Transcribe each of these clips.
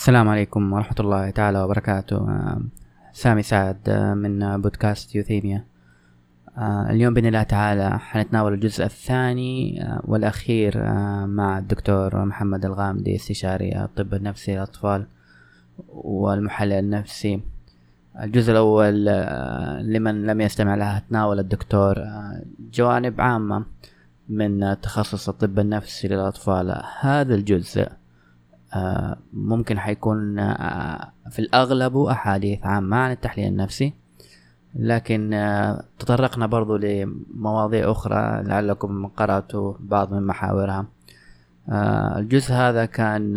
السلام عليكم ورحمة الله تعالى وبركاته. آه، سامي سعد آه، من بودكاست يوثيميا. آه، اليوم بإذن الله تعالى حنتناول الجزء الثاني والأخير مع الدكتور محمد الغامدي استشاري الطب النفسي للأطفال والمحلل النفسي. الجزء الأول لمن لم يستمع لها تناول الدكتور جوانب عامة من تخصص الطب النفسي للأطفال. هذا الجزء ممكن حيكون آه، في الأغلب أحاديث عامة عن التحليل النفسي لكن آه، تطرقنا برضو لمواضيع أخرى لعلكم قرأتوا بعض من محاورها. الجزء هذا كان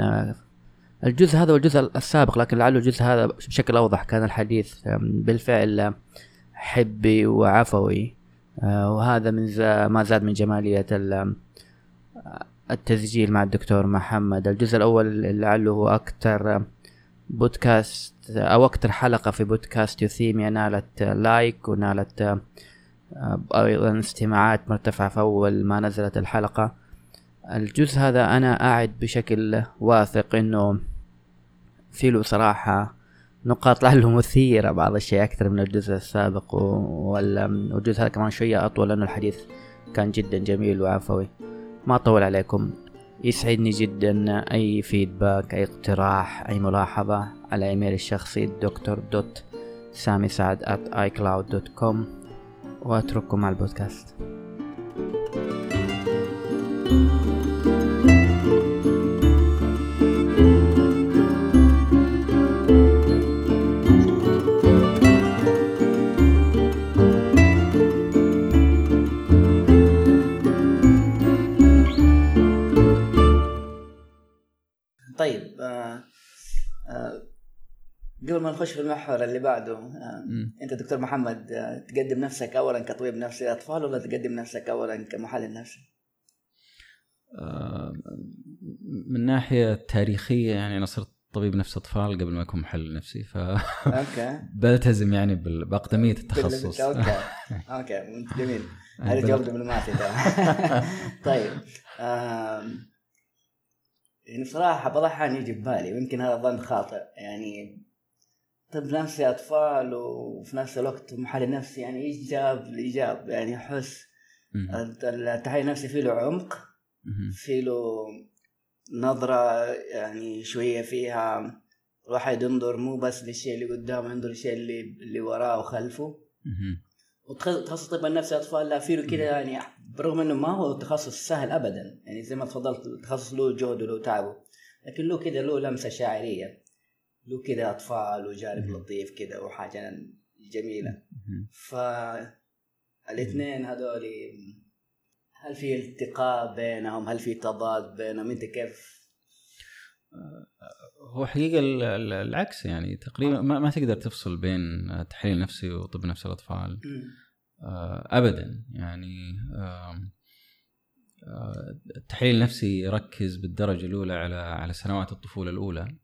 الجزء هذا والجزء السابق لكن لعله الجزء هذا بشكل أوضح. كان الحديث بالفعل حبي وعفوي وهذا من ما زاد من جمالية التسجيل مع الدكتور محمد. الجزء الأول لعله هو أكثر بودكاست أو أكثر حلقة في بودكاست يوثيميا نالت لايك ونالت آه، أيضا استماعات مرتفعة في أول ما نزلت الحلقة. الجزء هذا أنا أعد بشكل واثق إنه في له صراحة نقاط لعله مثيرة بعض الشيء أكثر من الجزء السابق والجزء هذا كمان شوية أطول لأنه الحديث كان جدا جميل وعفوي. ما أطول عليكم. يسعدني جدا أي فيدباك أي اقتراح أي ملاحظة على إيميل الشخصي دكتور دوت سامي سعد at icloud.com وأترككم مع البودكاست. طيب قبل ما نخش في المحور اللي بعده آه أنت دكتور محمد آه تقدم نفسك اولا كطبيب نفسي اطفال ولا تقدم نفسك اولا كمحلل نفسي؟ آه من ناحية تاريخية يعني أنا صرت طبيب نفس أطفال قبل ما أكون محلل نفسي ف okay. بلتزم يعني بأقدمية التخصص. okay. okay. جميل. هذا جواب دبلوماسي طيب. يعني بصراحة بعض الأحيان يجي ببالي ويمكن هذا ظن خاطئ. يعني طب نفسي أطفال وفي نفس الوقت محلل نفسي يعني إيش جاب الإيجاب يعني أحس التحليل النفسي فيه له عمق فيه له نظرة يعني شوية فيها الواحد ينظر مو بس للشيء اللي قدامه ينظر للشيء اللي اللي وراه وخلفه. وتخصص طب النفسي أطفال لا فيه كذا يعني برغم إنه ما هو تخصص سهل ابدا يعني زي ما تفضلت التخصص له جهد وله تعبه لكن له كذا له لمسة شاعرية. له كذا أطفال وجانب لطيف كذا وحاجة جميلة. ف الاثنين هذول هل في التقاء بينهم؟ هل في تضاد بينهم؟ أنت كيف؟ هو حقيقة العكس يعني تقريبا ما, ما تقدر تفصل بين تحليل نفسي وطب نفس الأطفال. آه، ابدا يعني آه، التحليل النفسي يركز بالدرجة الأولى على على سنوات الطفولة الأولى. آه،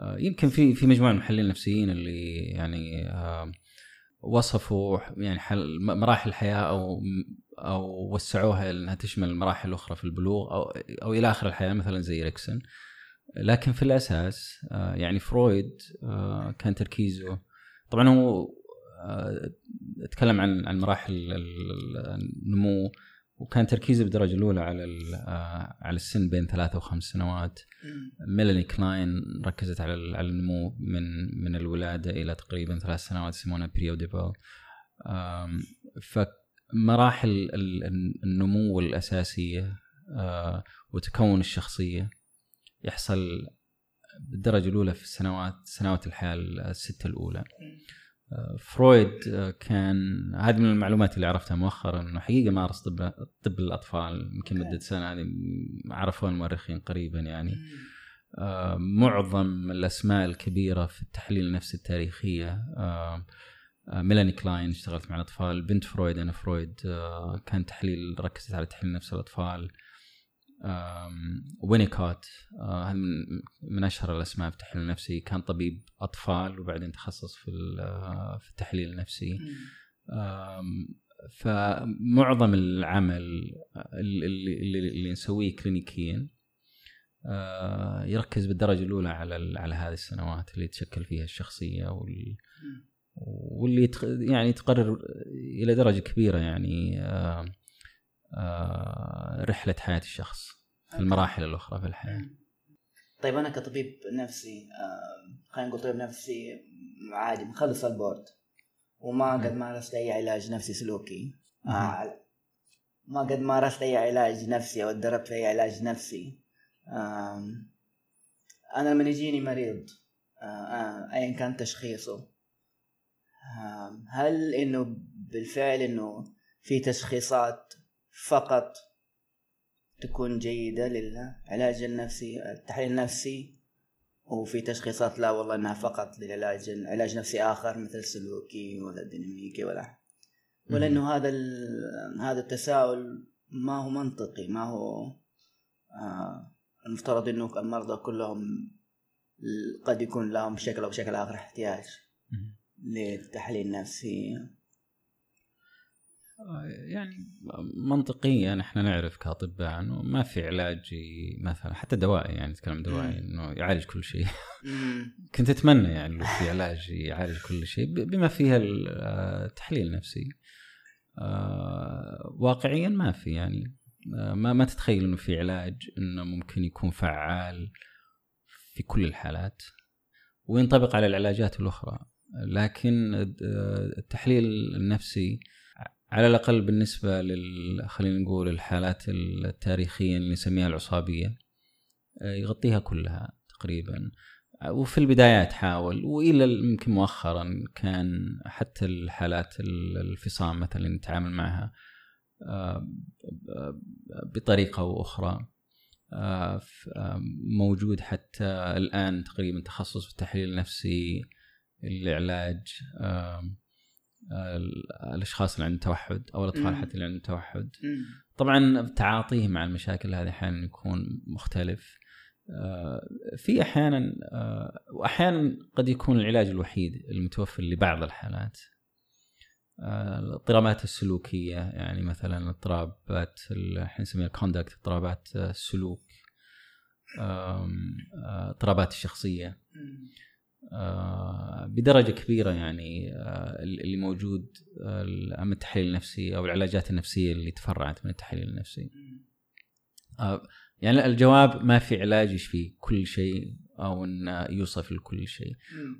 يمكن في في مجموعة من المحللين النفسيين اللي يعني وصفوا يعني مراحل الحياة أو أو وسعوها أنها تشمل المراحل الاخرى في البلوغ أو أو إلى آخر الحياة مثلا زي ريكسن لكن في الأساس يعني فرويد كان تركيزه. طبعا هو اتكلم عن عن مراحل النمو وكان تركيزه بالدرجة الأولى على آه، على السن بين ثلاثة وخمس سنوات. ميلاني كلاين ركزت على على النمو من من الولادة إلى تقريبا ثلاث سنوات يسمونها pre-oedipal فمراحل النمو الأساسية آه، وتكون الشخصية يحصل بالدرجة الأولى في السنوات سنوات الحياة السته الأولى. فرويد آه، كان هذه من المعلومات اللي عرفتها مؤخرا إنه حقيقة مارس طب طب الأطفال يمكن مدة سنة هذه عرفوها المؤرخين قريبا يعني. آه، معظم الأسماء الكبيرة في التحليل النفسي التاريخية آه، ميلاني كلاين اشتغلت مع الأطفال بنت فرويد آنا فرويد كان تحليل ركزت على تحليل نفس الأطفال. وينيكوت آه، هذا من أشهر الأسماء في التحليل النفسي. كان طبيب أطفال وبعدين تخصص في آه، في التحليل النفسي. فمعظم العمل اللي, اللي, اللي نسويه كلينيكيا آه، يركز بالدرجة الأولى على على هذه السنوات اللي تشكل فيها الشخصية وال واللي يعني تقرر إلى درجة كبيرة يعني رحلة حياة الشخص في المراحل الأخرى في الحياة. طيب أنا كطبيب نفسي خلينا نقول طبيب نفسي عادي مخلص البورد وما قد مارست أي علاج نفسي سلوكي. آه ما قد مارست أي علاج نفسي أو تدربت في أي علاج نفسي. أنا لما يجيني مريض آه، آه، ايا كان تشخيصه هل إنه بالفعل إنه في تشخيصات فقط تكون جيدة للعلاج النفسي التحليل النفسي وفي تشخيصات لا والله إنها فقط للعلاج علاج نفسي آخر مثل سلوكي ولا ديناميكي ولا ولا انه هذا هذا التساؤل ما هو منطقي ما هو آه المفترض إنه المرضى كلهم قد يكون لهم بشكل أو بشكل آخر احتياج للتحليل النفسي. يعني. منطقيا إحنا نعرف كأطباء إنه ما في علاج مثلا حتى دوائي يعني نتكلم دوائي إنه يعالج كل شيء. كنت أتمنى يعني لو في علاج يعالج كل شيء بما فيها التحليل النفسي آه، واقعيا ما في يعني. آه، ما ما تتخيل إنه في علاج إنه ممكن يكون فعال في كل الحالات وينطبق على العلاجات الأخرى. لكن التحليل النفسي على الأقل بالنسبة لل خلينا نقول الحالات التاريخية اللي نسميها العصابية آه، يغطيها كلها تقريبا. وفي البدايات حاول وإلى يمكن مؤخرا كان حتى الحالات الفصام مثلا نتعامل معها آه، بطريقة أو أخرى آه، موجود حتى الآن تقريبا تخصص في التحليل النفسي العلاج الأشخاص اللي عندهم توحد أو الأطفال حتى اللي عندهم توحد. طبعا تعاطيه مع المشاكل هذه أحيانا يكون مختلف. آه، في أحيانا آه، واحيانا قد يكون العلاج الوحيد المتوفر لبعض الحالات. آه، الاضطرابات السلوكية يعني مثلا اضطرابات إحنا نسميها الكوندكت اضطرابات السلوك. اضطرابات الشخصية. بدرجة كبيرة يعني اللي موجود أما التحليل النفسي أو العلاجات النفسية اللي تفرعت من التحليل النفسي. يعني الجواب ما في علاج يشفي كل شيء أو انه يوصف لكل شيء.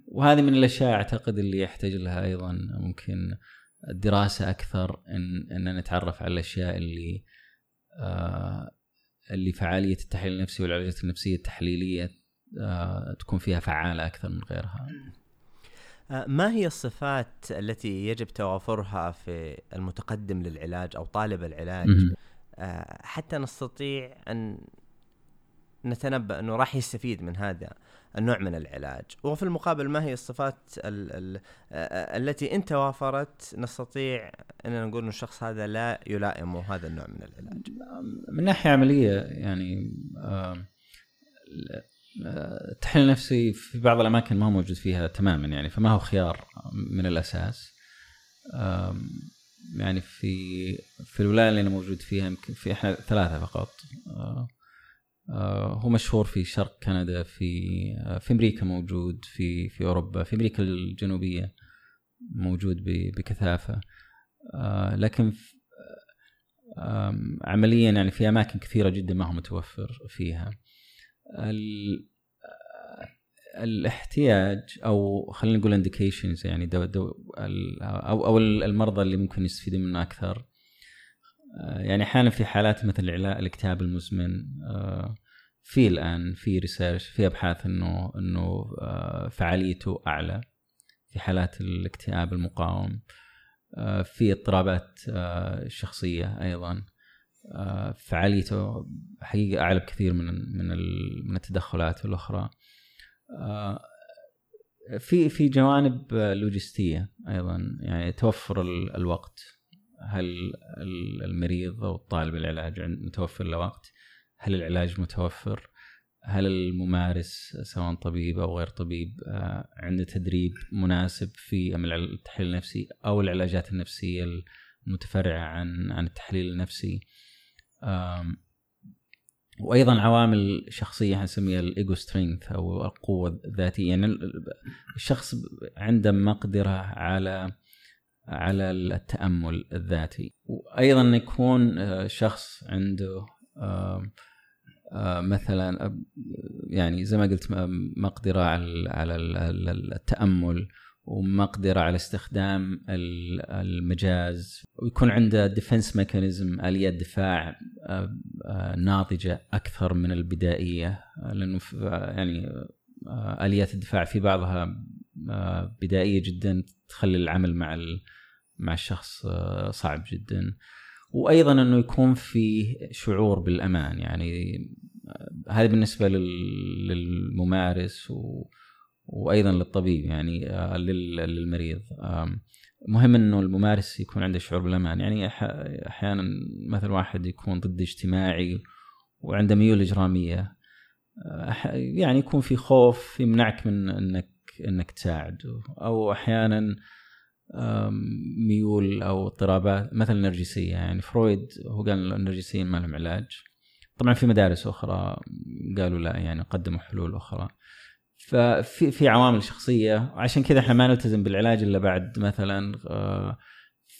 وهذه من الأشياء أعتقد اللي يحتاج لها أيضا ممكن دراسة أكثر إن ان نتعرف على الأشياء اللي آه اللي فعالية التحليل النفسي والعلاجات النفسية التحليلية آه تكون فيها فعالة أكثر من غيرها. آه، ما هي الصفات التي يجب توافرها في المتقدم للعلاج أو طالب العلاج؟ آه، حتى نستطيع أن نتنبأ أنه راح يستفيد من هذا النوع من العلاج. وفي المقابل ما هي الصفات ال ال آه، التي إن توافرت نستطيع أننا نقول أن الشخص هذا لا يلائم هذا النوع من العلاج. من ناحية عملية يعني التحليل النفسي في بعض الأماكن ما هو موجود فيها تماما يعني فما هو خيار من الأساس. يعني في في الولاية اللي أنا موجود فيها يمكن في إحنا ثلاثة فقط. آه، آه، هو مشهور في شرق كندا في آه، في أمريكا موجود في في أوروبا في أمريكا الجنوبية موجود بكثافة. لكن عمليا يعني في أماكن كثيرة جدا ما هو متوفر فيها. الاحتياج أو خلينا نقول indications يعني دو دو أو أو المرضى اللي ممكن يستفيدون منه أكثر. آه، يعني أحيانا في حالات مثل الاكتئاب المزمن آه، في الآن في ريسيرش في أبحاث انه إنه آه، فعاليته أعلى في حالات الاكتئاب المقاوم. في اضطرابات شخصية أيضا. فعاليته حقيقة أعلى بكثير من من التدخلات الأخرى. في في جوانب لوجستية أيضا يعني توفر الوقت هل المريض أو طالب العلاج متوفر له وقت؟ هل العلاج متوفر؟ هل الممارس سواء طبيب أو غير طبيب آه، عنده تدريب مناسب في التحليل النفسي أو العلاجات النفسية المتفرعة عن عن التحليل النفسي؟ وأيضا عوامل شخصية نسميها الإيجو سترينث أو القوة الذاتية. يعني الشخص عنده مقدرة على على التأمل الذاتي. وأيضا يكون آه، شخص عنده مثلا يعني زي ما قلت مقدرة على على التأمل ومقدرة على استخدام المجاز. ويكون عنده defense mechanism اليات دفاع آه، آه، ناضجة أكثر من البدائية. لأنه يعني آه، آليات الدفاع في بعضها بدائية جدا تخلي العمل مع مع الشخص صعب جدا. وأيضا أنه يكون في شعور بالأمان. يعني هذا بالنسبة للممارس و وأيضا للطبيب يعني آه، للمريض. مهم إنه الممارس يكون عنده شعور بالأمان. يعني أحيانا مثلا واحد يكون ضد اجتماعي وعنده ميول إجرامية آه، يعني يكون في خوف يمنعك من انك إنك تساعده أو أحيانا ميول أو اضطرابات مثلا نرجسيه يعني فرويد هو قال النرجسيين ما لهم علاج. طبعا في مدارس أخرى قالوا لا يعني قدموا حلول أخرى. ففي في عوامل شخصية عشان كذا إحنا ما نلتزم بالعلاج إلا بعد مثلا آه،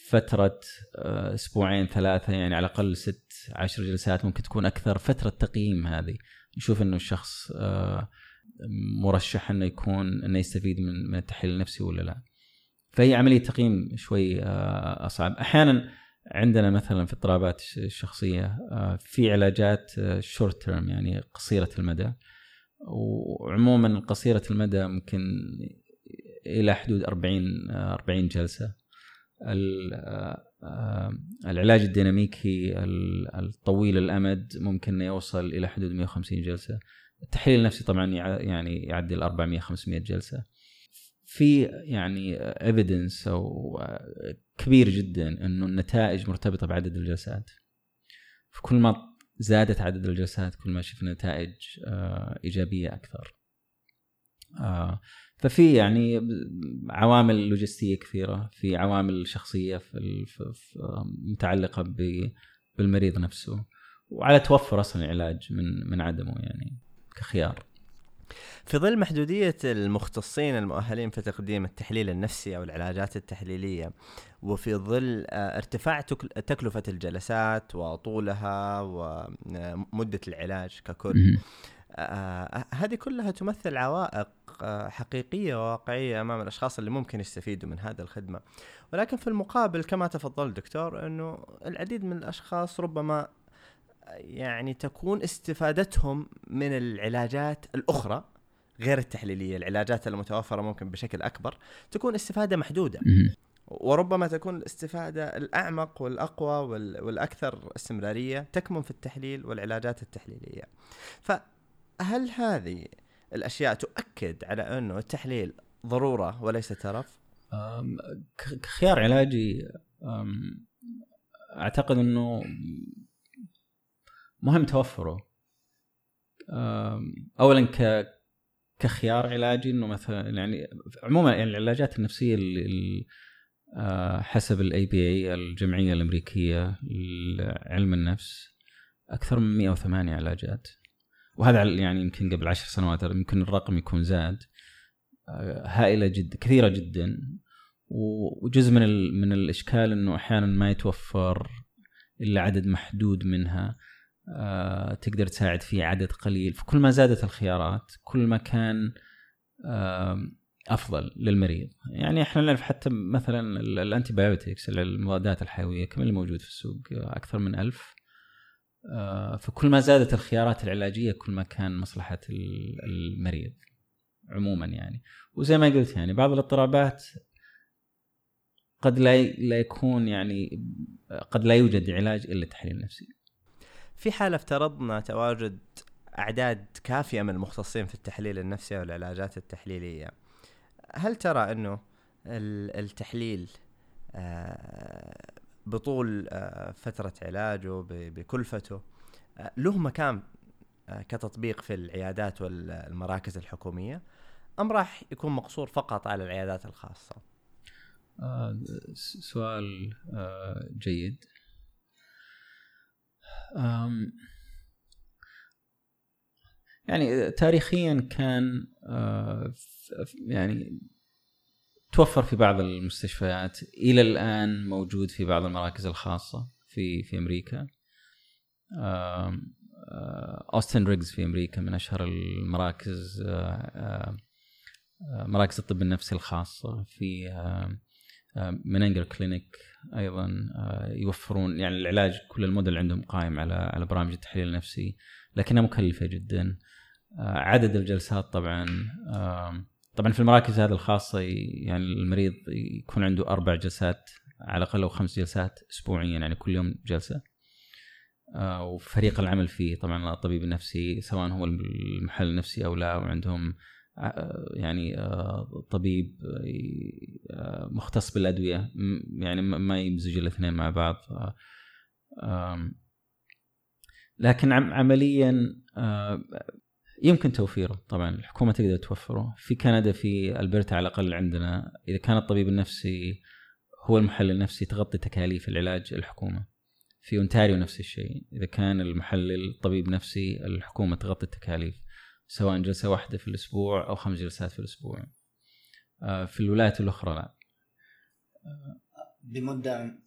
فترة آه، أسبوعين ثلاثة يعني على الأقل ست عشر جلسات ممكن تكون أكثر. فترة تقييم هذه نشوف إنه الشخص آه، مرشح إنه يكون إنه يستفيد من من التحليل النفسي ولا لا. فهي عملية تقييم شوي أصعب، أحيانا عندنا مثلا في اضطرابات الشخصية في علاجات شورت تيرم يعني قصيرة المدى. وعموما قصيرة المدى ممكن إلى حدود 40 40 جلسة. العلاج الديناميكي الطويل الأمد ممكن يوصل إلى حدود 150 جلسة. التحليل النفسي طبعا يعني يعدي ال 400 500 جلسة. في يعني ايفيدنس أو كبير جدا إنه النتائج مرتبطة بعدد الجلسات. فكل ما زادت عدد الجلسات كل ما شفنا نتائج آه، إيجابية أكثر. آه، ففي يعني عوامل لوجستية كثيرة، في عوامل شخصية في متعلقة بالمريض نفسه وعلى توفر أصلا العلاج من من عدمه يعني كخيار. في ظل محدودية المختصين المؤهلين في تقديم التحليل النفسي أو العلاجات التحليلية وفي ظل آه، ارتفاع تكلفة الجلسات وطولها ومدة العلاج ككل آه، آه، هذه كلها تمثل عوائق حقيقية وواقعية أمام الأشخاص اللي ممكن يستفيدوا من هذه الخدمة. ولكن في المقابل كما تفضل دكتور أنه العديد من الأشخاص ربما يعني تكون استفادتهم من العلاجات الأخرى غير التحليلية العلاجات المتوفرة ممكن بشكل أكبر تكون استفادة محدودة. وربما تكون الاستفادة الأعمق والأقوى والأكثر استمرارية تكمن في التحليل والعلاجات التحليلية. فهل هذه الأشياء تؤكد على أنه التحليل ضرورة وليس ترف؟ كخيار علاجي أعتقد أنه مهم توفره. اولا ك كخيار علاجي إنه مثلا يعني عموما يعني العلاجات النفسية اللي آه، حسب ال APA الجمعية الأمريكية لعلم النفس أكثر من 108 علاجات. وهذا يعني يمكن قبل عشر سنوات يمكن الرقم يكون زاد. آه، هائلة جدا كثيرة جدا. وجزء من من الإشكال إنه أحيانا ما يتوفر إلا عدد محدود منها. تقدر تساعد فيه عدد قليل. فكل ما زادت الخيارات كل ما كان أفضل للمريض. يعني إحنا نعرف حتى مثلا ال antibiotics المضادات الحيوية كم اللي موجود في السوق؟ أكثر من ألف. آه، فكل ما زادت الخيارات العلاجية كل ما كان مصلحة المريض عموما يعني. وزي ما قلت يعني بعض الاضطرابات قد لا لا يكون يعني قد لا يوجد علاج إلا التحليل النفسي. في حال افترضنا تواجد أعداد كافية من المختصين في التحليل النفسي والعلاجات التحليلية هل ترى أنه التحليل آه، بطول آه، فترة علاجه بكلفته آه، له مكان كتطبيق في العيادات والمراكز الحكومية أم راح يكون مقصور فقط على العيادات الخاصة؟ سؤال جيد يعني تاريخيا كان آه، يعني توفر في بعض المستشفيات إلى الآن موجود في بعض المراكز الخاصة في في أمريكا. Austen Riggs في أمريكا من أشهر المراكز مراكز الطب النفسي الخاصة في Menninger Clinic أيضا يوفرون يعني العلاج كل الموديل عندهم قائم على على برامج التحليل النفسي لكنها مكلفة جدا. عدد الجلسات طبعا طبعا في المراكز هذه الخاصة يعني المريض يكون عنده أربع جلسات على الأقل أو خمس جلسات اسبوعيا يعني كل يوم جلسة. وفريق العمل فيه طبعا الطبيب النفسي سواء هو المحل النفسي أو لا وعندهم يعني طبيب مختص بالأدوية يعني ما يمزج الاثنين مع بعض لكن عمليا يمكن توفيره. طبعا الحكومة تقدر توفره. في كندا في ألبرتا على الأقل عندنا. إذا كان الطبيب النفسي هو المحلل النفسي تغطي تكاليف العلاج الحكومة. في أونتاريو نفس الشيء. إذا كان المحلل طبيب نفسي الحكومة تغطي التكاليف. سواء جلسة واحدة في الأسبوع أو خمس جلسات في الأسبوع. آه، في الولايات الأخرى لا. بمدة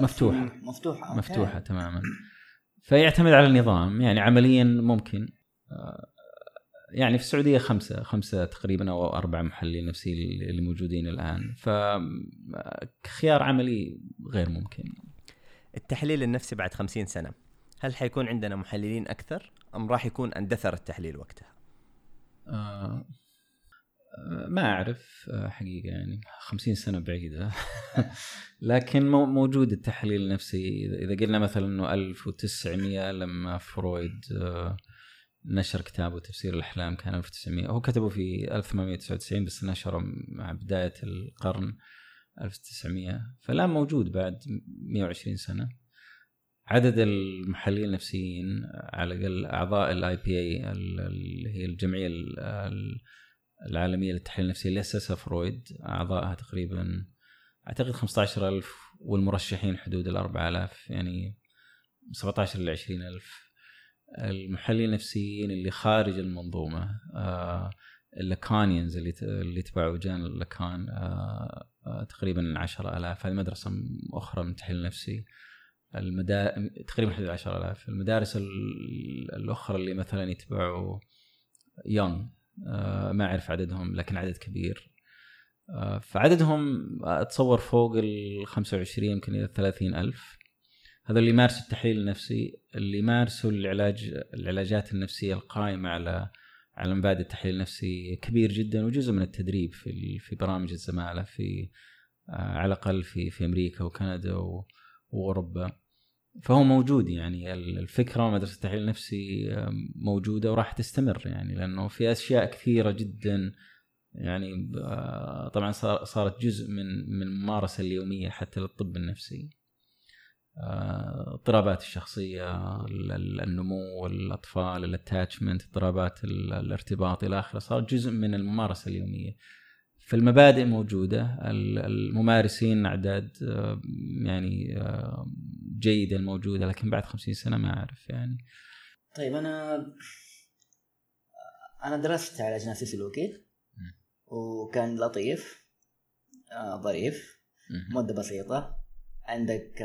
مفتوحة. مفتوحة مفتوحة تماما. فيعتمد على النظام يعني عمليا ممكن. آه، يعني في السعودية خمسة خمسة تقريبا أو أربع محللين نفسيين اللي موجودين الآن. فخيار عملي غير ممكن. التحليل النفسي بعد خمسين سنة هل حيكون عندنا محللين أكثر؟ أم راح يكون اندثر التحليل وقتها؟ آه ما أعرف آه، حقيقة يعني خمسين سنة بعيدة. لكن موجود التحليل النفسي. اذا قلنا مثلا إنه 1900 لما فرويد آه نشر كتابه تفسير الأحلام كان 1900 هو كتبه في 1899 بس نشره مع بداية القرن 1900 فالان موجود بعد 120 سنة. عدد المحللين النفسيين على الأقل أعضاء ال IPA اللي هي الجمعية العالمية للتحليل النفسي اللي أسسها فرويد. أعضائها تقريبا أعتقد 15000 والمرشحين حدود ال 4000 يعني 17 ل 20000 المحللين النفسيين اللي خارج المنظومة آه اللكانيانز اللي اللي تبعوا جان اللكان آه آه تقريبا 10000 هذه مدرسة أخرى من التحليل النفسي المدا تقريبا حدود 10000 المدارس الأخرى اللي مثلا يتبعوا يونغ آه ما أعرف عددهم لكن عدد كبير. آه فعددهم أتصور فوق ال 25 يمكن إلى 30 ألف. هذا اللي يمارسوا التحليل النفسي. اللي يمارسوا العلاج العلاجات النفسية القائمة على على مبادئ التحليل النفسي كبير جدا وجزء من التدريب في في برامج الزمالة في آه، على الأقل في في أمريكا وكندا وأوروبا. فهو موجود يعني الفكرة مدرسة التحليل النفسي موجودة وراح تستمر يعني لأنه في أشياء كثيرة جدا يعني طبعا صارت جزء من من الممارسه اليومية حتى للطب النفسي. آه، اضطرابات الشخصية النمو الأطفال الاتاتشمنت اضطرابات الارتباط إلى آخره صار جزء من الممارسة اليومية. فالمبادئ موجودة الممارسين أعداد آه، يعني آه، جيدة موجودة لكن بعد خمسين سنة ما أعرف يعني. طيب أنا أنا درست علاج نفسي سلوكي وكان لطيف ظريف مدة بسيطة. عندك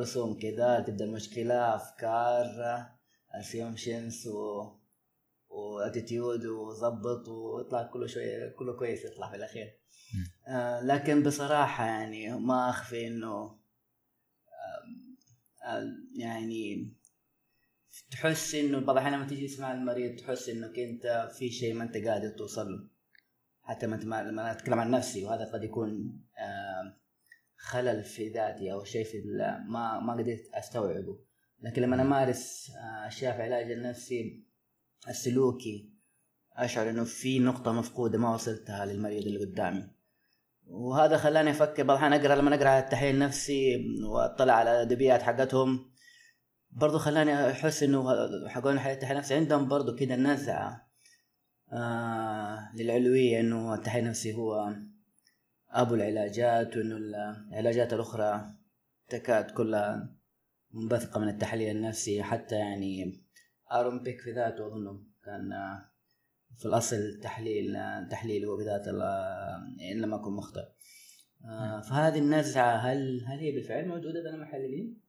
رسوم كذا تبدأ المشكلة أفكار اسيومشنز و واتيتيود وظبط ويطلع كله شوية كله كويس يطلع في الأخير. آه لكن بصراحة يعني ما أخفي إنه آه يعني تحس إنه بعض الأحيان لما تيجي تسمع المريض تحس انك انت في شيء ما أنت قادر توصل له. حتى ما لما أتكلم عن نفسي وهذا قد يكون آه خلل في ذاتي أو شيء في ما ما قدرت أستوعبه. لكن لما أمارس آه، أشياء في العلاج النفسي السلوكي. أشعر إنه في نقطة مفقودة ما وصلتها للمريض اللي قدامي. وهذا خلاني أفكر بعض الأحيان أقرأ لما أقرأ التحليل النفسي وأطلع على الادبيات حقتهم برضو خلاني أحس إنه حقون التحليل النفسي عندهم برضو كده نزعة آه للعلوية إنه التحليل النفسي هو أبو العلاجات وإنه العلاجات الأخرى تكاد كلها منبثقة من التحليل النفسي حتى يعني آرون بيك في ذاته اظنه كان آه، في الأصل تحليل آه، تحليل هو بذات إن لم أكن مخطئ. آه، فهذه النزعة هل هل هي بالفعل موجودة بين المحللين؟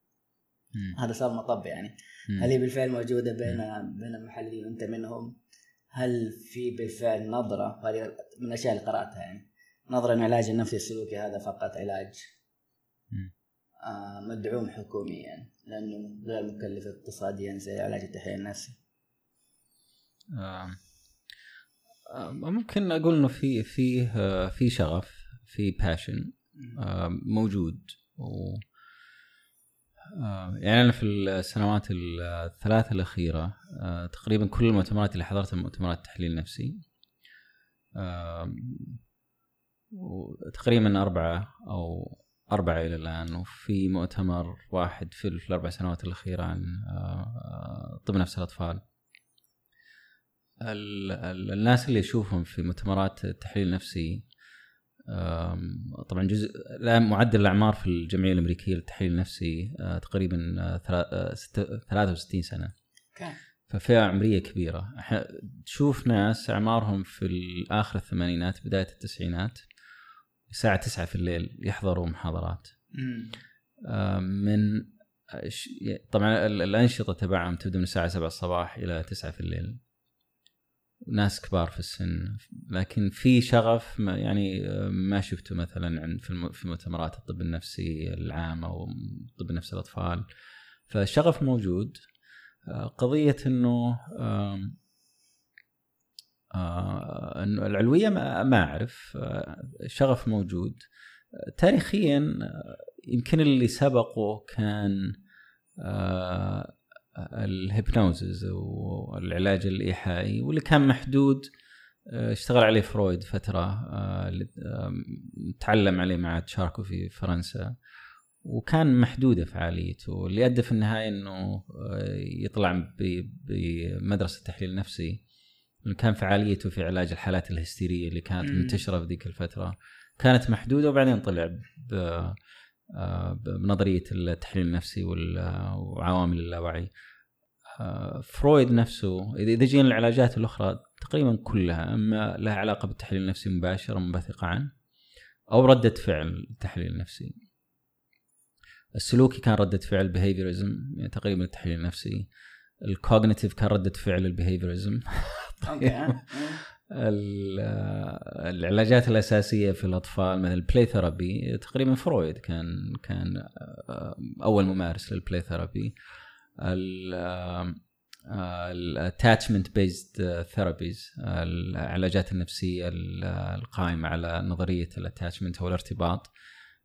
هذا صار مطب يعني. هل هي بالفعل موجودة بين بين المحللين انت منهم؟ هل في بالفعل نظرة؟ هذه من الأشياء اللي قرأتها يعني. نظرة ان العلاج النفسي السلوكي هذا فقط علاج. مدعوم حكوميا لأنه غير مكلف اقتصاديا زي علاج التحليل النفسي. آه. آه ممكن أقول إنه في في آه، في شغف في باشن آه موجود. و آه، يعني أنا في السنوات الثلاثة الأخيرة آه، تقريبا كل المؤتمرات اللي حضرتها مؤتمرات تحليل نفسي. تقريبا أربعة أو أربعة إلى الآن وفي مؤتمر واحد في الأربع سنوات الأخيرة عن آه، طب نفس الأطفال. الناس اللي أشوفهم في مؤتمرات التحليل النفسي طبعا جزء معدل الأعمار في الجمعية الأمريكية للتحليل النفسي آه، تقريبا 63 آه، سنة. ففئة عمرية كبيرة. تشوف ناس أعمارهم في آخر الثمانينات بداية التسعينات الساعة 9 في الليل يحضروا محاضرات. من طبعا الأنشطة تبعهم تبدأ من الساعة 7 الصباح إلى 9 في الليل. ناس كبار في السن لكن في شغف ما يعني ما شفته مثلا عند في مؤتمرات الطب النفسي العام أو طب نفس الأطفال. فالشغف موجود. قضية إنه آه، إنه العلوية ما, أعرف الشغف موجود. تاريخيا يمكن اللي سبقه كان آه، الهيبنوزز والعلاج الإيحائي واللي كان محدود آه، اشتغل عليه فرويد فترة تعلم عليه مع تشاركو في فرنسا. وكان محدوده فعاليته واللي ادى في النهاية إنه يطلع بمدرسة تحليل نفسي. كان فعاليته في علاج الحالات الهستيرية اللي كانت منتشرة في ذيك الفترة. كانت محدودة وبعدين طلع آه، بنظرية التحليل النفسي وعوامل اللاوعي. آه، فرويد نفسه إذا جينا العلاجات الأخرى تقريبا كلها اما لها علاقة بالتحليل النفسي مباشره منبثقه عنه أو ردة فعل التحليل النفسي. السلوكي كان ردة فعل behaviorism يعني تقريبا التحليل النفسي. ال cognitive كان ردة فعل ال behaviorism okay العلاجات الأساسية في الأطفال مثل ال play therapy تقريبا فرويد كان كان آه، أول ممارس لل play therapy ال attachment based therapies العلاجات النفسية القائمة على نظرية الاتاتشمنت أو الارتباط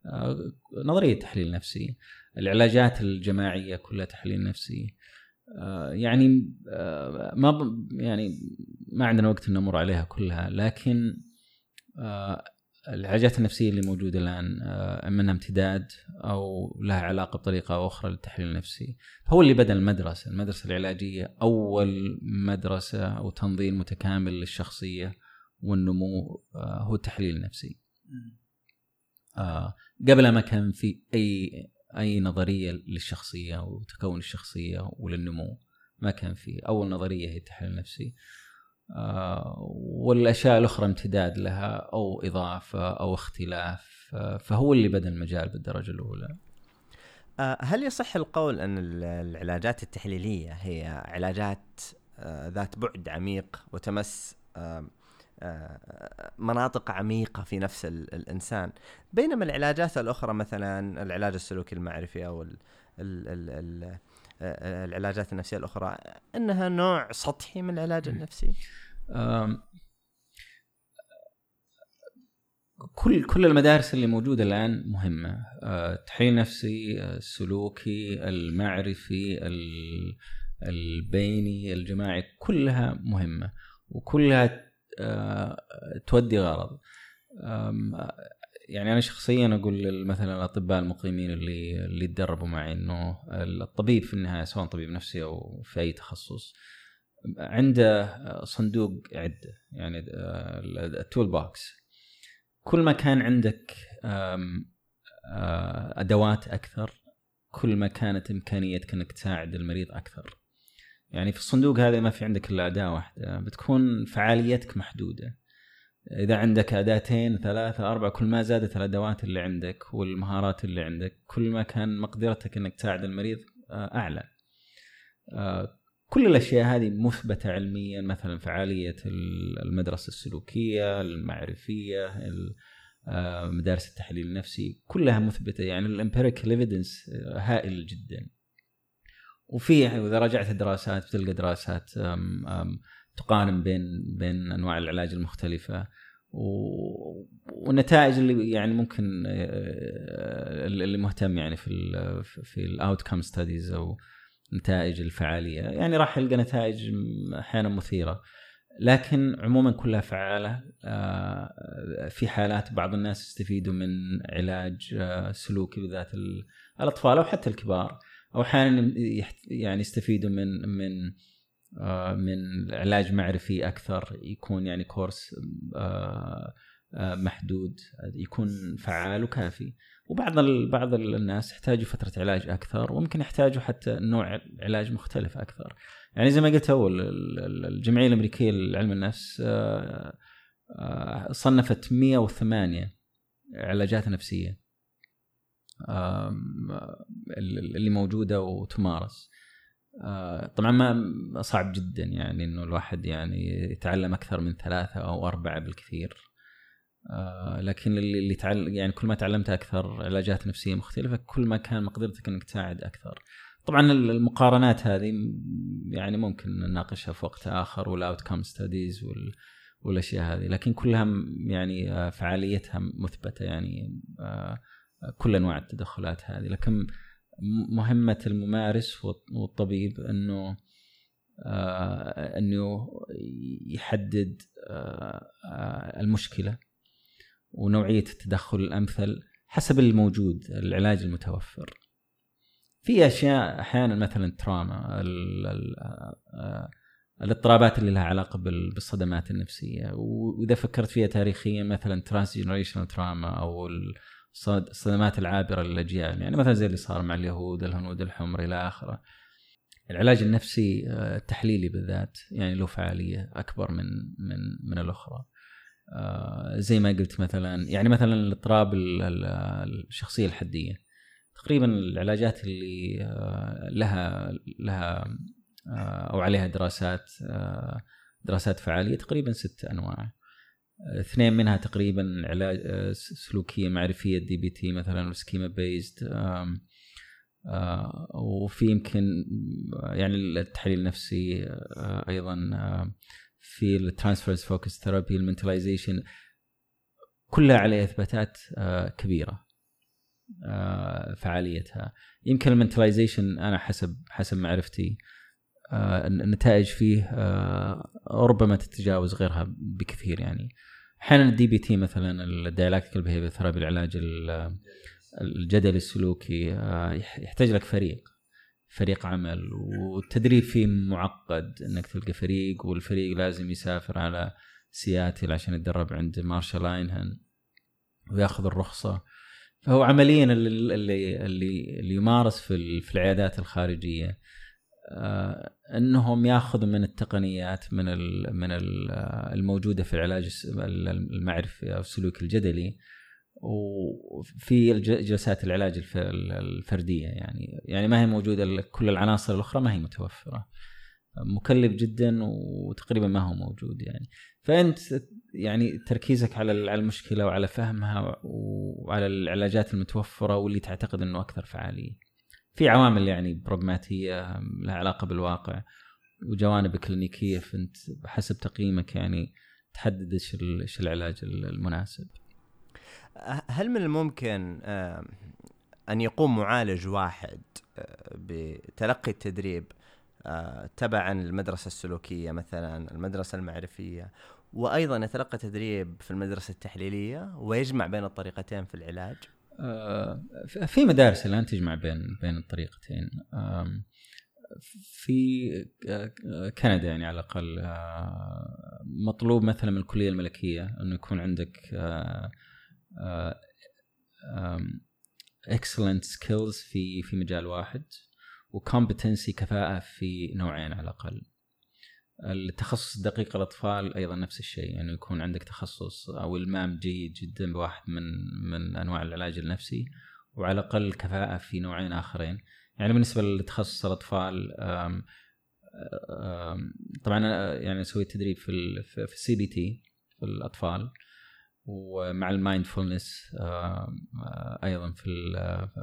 آه، نظرية تحليل نفسي العلاجات الجماعية كلها تحليل نفسي. آه، يعني آه، ما يعني ما عندنا وقت ان نمر عليها كلها لكن آه، العلاجات النفسية اللي موجودة الآن أما إنها امتداد أو لها علاقة بطريقة أخرى للتحليل النفسي فهو اللي بدأ المدرسة المدرسة العلاجية أول مدرسة أو تنظيم متكامل للشخصية والنمو هو التحليل النفسي. قبل ما كان في أي أي نظرية للشخصية وتكون الشخصية وللنمو. ما كان في أول نظرية هي التحليل النفسي. آه والأشياء الأخرى امتداد لها أو إضافة أو اختلاف. آه فهو اللي بدا المجال بالدرجة الأولى. آه هل يصح القول أن العلاجات التحليلية هي علاجات ذات بعد عميق وتمس مناطق عميقة في نفس الإنسان. بينما العلاجات الأخرى مثلا العلاج السلوكي المعرفي أو ال ال ال العلاجات النفسية الأخرى إنها نوع سطحي من العلاج النفسي. كل كل المدارس اللي موجودة الآن مهمة. التحليل النفسي السلوكي المعرفي البيني الجماعي كلها مهمة. وكلها آه، تودي غرض. يعني أنا شخصيا أقول مثلا الأطباء المقيمين اللي اللي تدربوا معي إنه الطبيب في النهاية سواء طبيب نفسي أو في أي تخصص عنده صندوق عدة يعني آه، التول بوكس كل ما كان عندك آه، أدوات أكثر كل ما كانت إمكانيتك إنك تساعد المريض أكثر. يعني في الصندوق هذا ما في عندك إلا أداة واحدة. بتكون فعاليتك محدودة. إذا عندك أداتين ثلاثة أربعة كل ما زادت الأدوات اللي عندك والمهارات اللي عندك كل ما كان مقدرتك إنك تساعد المريض آه، أعلى. آه، كل الأشياء هذه مثبتة علميا مثلا فعالية المدرسة السلوكية المعرفية آه، مدارس التحليل النفسي كلها مثبتة. يعني ال empirical evidence هائل جدا. وفي إذا راجعت الدراسات بتلقى دراسات تقارن بين بين أنواع العلاج المختلفة. والنتائج اللي يعني ممكن آه، اللي مهتم يعني في ال في ال outcome studies أو نتائج الفعالية. يعني راح يلقى نتائج أحيانا مثيرة. لكن عموما كلها فعالة. آه، في حالات بعض الناس يستفيدوا من علاج آه، سلوكي بالذات الأطفال أو حتى الكبار. أو أحيانا يعني يستفيدوا من من آه، من علاج معرفي أكثر يكون يعني كورس آه، آه، محدود يكون فعال وكافي. وبعض بعض الناس يحتاجوا فترة علاج أكثر وممكن يحتاجوا حتى نوع علاج مختلف أكثر. يعني زي ما قلت أول الجمعية الأمريكية لعلم النفس صنفت 108 علاجات نفسية. اللي موجودة وتمارس. آه، طبعا ما صعب جدا يعني إنه الواحد يعني يتعلم أكثر من ثلاثة أو أربعة بالكثير. آه، لكن اللي تعلم يعني كل ما تعلمت أكثر علاجات نفسية مختلفة كل ما كان مقدرتك إنك تساعد أكثر. طبعا المقارنات هذه يعني ممكن نناقشها في وقت آخر وال outcome studies والأشياء هذه. لكن كلها يعني آه، فعاليتها مثبتة يعني كل أنواع التدخلات هذه لكن مهمة الممارس والطبيب إنه آه إنه يحدد آه المشكلة ونوعية التدخل الأمثل حسب الموجود العلاج المتوفر. في أشياء أحيانا مثلا trauma آه، الاضطرابات اللي لها علاقة بالصدمات النفسية وإذا فكرت فيها تاريخيا مثلا transgenerational trauma أو الصدمات العابرة للأجيال. يعني مثلا زي اللي صار مع اليهود الهنود الحمر إلى آخره. العلاج النفسي آه، التحليلي بالذات يعني له فعالية أكبر من من من الأخرى. آه، زي ما قلت مثلا يعني مثلا الاضطراب الشخصية الحدية. تقريبا العلاجات اللي آه، لها لها أو عليها دراسات دراسات فعالية تقريبا ست أنواع. اثنين منها تقريبا علاج آه، سلوكية معرفية DBT مثلا schema based وفي يمكن يعني التحليل النفسي آه، أيضا في ال transference focused therapy ال mentalization كلها عليها إثباتات آه، كبيرة فعاليتها. يمكن ال mentalization أنا حسب حسب معرفتي النتائج فيه ربما تتجاوز غيرها بكثير يعني. أحيانا ال DBT مثلا ال dialectical behavior therapy العلاج الجدلي السلوكي آه، يحتاج لك فريق فريق عمل. والتدريب فيه معقد إنك تلقى فريق والفريق لازم يسافر على سياتل عشان يتدرب عند مارشال آينهن وياخذ الرخصة. فهو عمليا اللي اللي اللي, يمارس في العيادات الخارجية. إنهم ياخذوا من التقنيات من من الموجودة في العلاج المعرفي أو السلوك الجدلي وفي جلسات العلاج الفردية يعني. يعني ما هي موجودة كل العناصر الأخرى ما هي متوفرة. مكلف جدا وتقريبا ما هو موجود يعني. فأنت يعني تركيزك على على المشكلة وعلى فهمها وعلى العلاجات المتوفرة واللي تعتقد إنه أكثر فعالية. في عوامل يعني براغماتيه لها علاقة بالواقع وجوانب كلينيكية فأنت حسب تقييمك يعني تحدد إيش إيش العلاج المناسب. هل من الممكن أن يقوم معالج واحد آه، بتلقي التدريب آه، تبعا المدرسة السلوكية مثلا المدرسة المعرفية وأيضا يتلقى تدريب في المدرسة التحليلية ويجمع بين الطريقتين في العلاج؟ آه، في مدارس الان تجمع بين بين الطريقتين. في آه، كندا يعني على الأقل آه، مطلوب مثلا من الكلية الملكية إنه يكون عندك excellent skills في في مجال واحد و competency كفاءة في نوعين على الأقل. التخصص دقيق الأطفال أيضا نفس الشيء يعني يكون عندك تخصص أو إلمام جيد جدا بواحد من من أنواع العلاج النفسي وعلى الأقل كفاءة في نوعين آخرين. يعني بالنسبة لتخصص الأطفال آم آم طبعا يعني سويت تدريب في في ال CBT في الأطفال ومع ال mindfulness أيضا في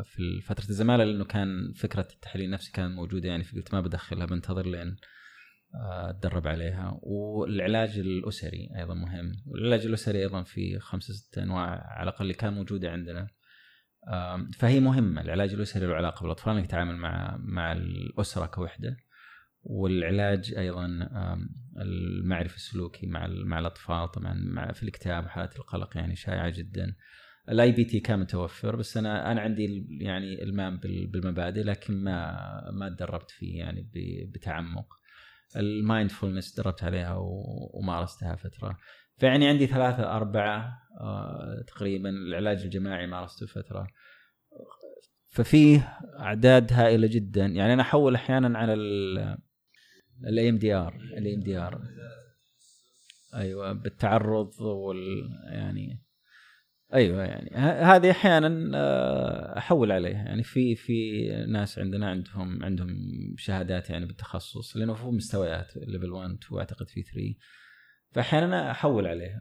في فترة الزمالة لأنه كان فكرة التحليل النفسي كانت موجودة يعني فقلت ما بدخلها بنتظر لين أتدرب عليها. والعلاج الأسري أيضا مهم. والعلاج الأسري أيضا في خمسة ستة أنواع على الأقل اللي كان موجوده عندنا. فهي مهمة. العلاج الأسري له علاقة بالأطفال إنك تتعامل مع مع الأسرة كوحدة. والعلاج أيضا المعرفي السلوكي مع مع الأطفال طبعا مع في الاكتئاب وحالات القلق يعني شائعة جدا. ال IPT كان متوفر بس أنا أنا عندي يعني إلمام بالمبادئ لكن ما ما تدربت فيه يعني بتعمق. ال mindfulness تدربت عليها ومارستها فترة. فيعني عندي ثلاثة أربعة آه تقريبا العلاج الجماعي مارسته فترة. ففيه أعداد هائلة جدا. يعني أنا أحول أحيانا على الاي ام دي ار الاي ام دي ار أيوه بالتعرض وال يعني أيوه يعني. هذه أحيانا آه، أحول عليها. يعني في في ناس عندنا عندهم عندهم شهادات يعني بالتخصص لأنه في مستويات level 1 2 أعتقد في 3 فأحيانا أحول عليها.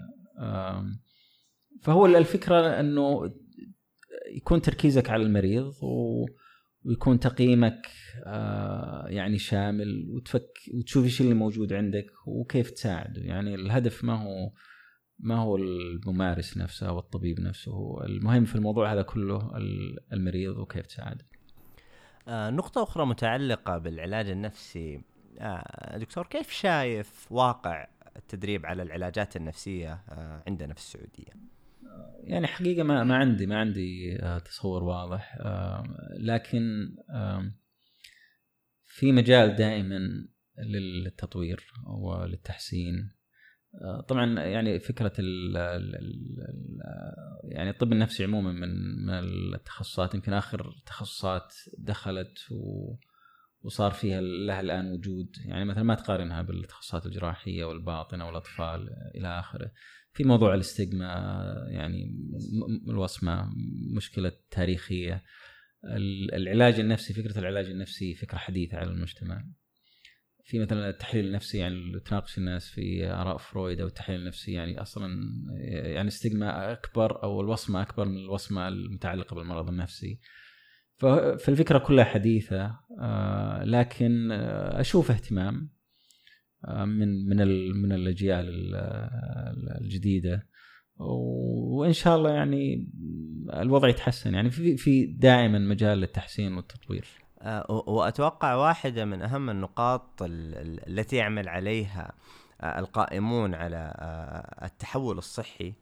فهو الفكرة أنه يكون تركيزك على المريض و ويكون تقييمك آه، يعني شامل وتفك وتشوف إيش اللي موجود عندك وكيف تساعده. يعني الهدف ما هو ما هو الممارس نفسه أو الطبيب نفسه المهم في الموضوع هذا كله المريض وكيف تساعده. آه نقطة أخرى متعلقة بالعلاج النفسي. آه دكتور كيف شايف واقع التدريب على العلاجات النفسية آه عندنا في السعودية؟ يعني حقيقة ما ما عندي ما عندي آه، تصور واضح. آه، لكن في مجال دائما للتطوير وللتحسين. طبعا يعني فكرة ال يعني الطب النفسي عموما من من التخصصات يمكن آخر تخصصات دخلت و وصار فيها لها الآن وجود. يعني مثلا ما تقارنها بالتخصصات الجراحية والباطنة والأطفال إلى آخره. في موضوع الاستجما يعني الوصمة مشكلة تاريخية. العلاج النفسي فكرة العلاج النفسي فكرة حديثة على المجتمع. في مثلا التحليل النفسي يعني تناقش الناس في آراء فرويد أو التحليل النفسي يعني أصلا يعني استجما أكبر أو الوصمة أكبر من الوصمة المتعلقة بالمرض النفسي. فالفكرة كلها حديثة آه، لكن أشوف اهتمام آه، من من من الأجيال الجديدة. وإن شاء الله يعني الوضع يتحسن. يعني في في دائما مجال للتحسين والتطوير. آه، وأتوقع واحدة من أهم النقاط التي يعمل عليها آه، القائمون على التحول الصحي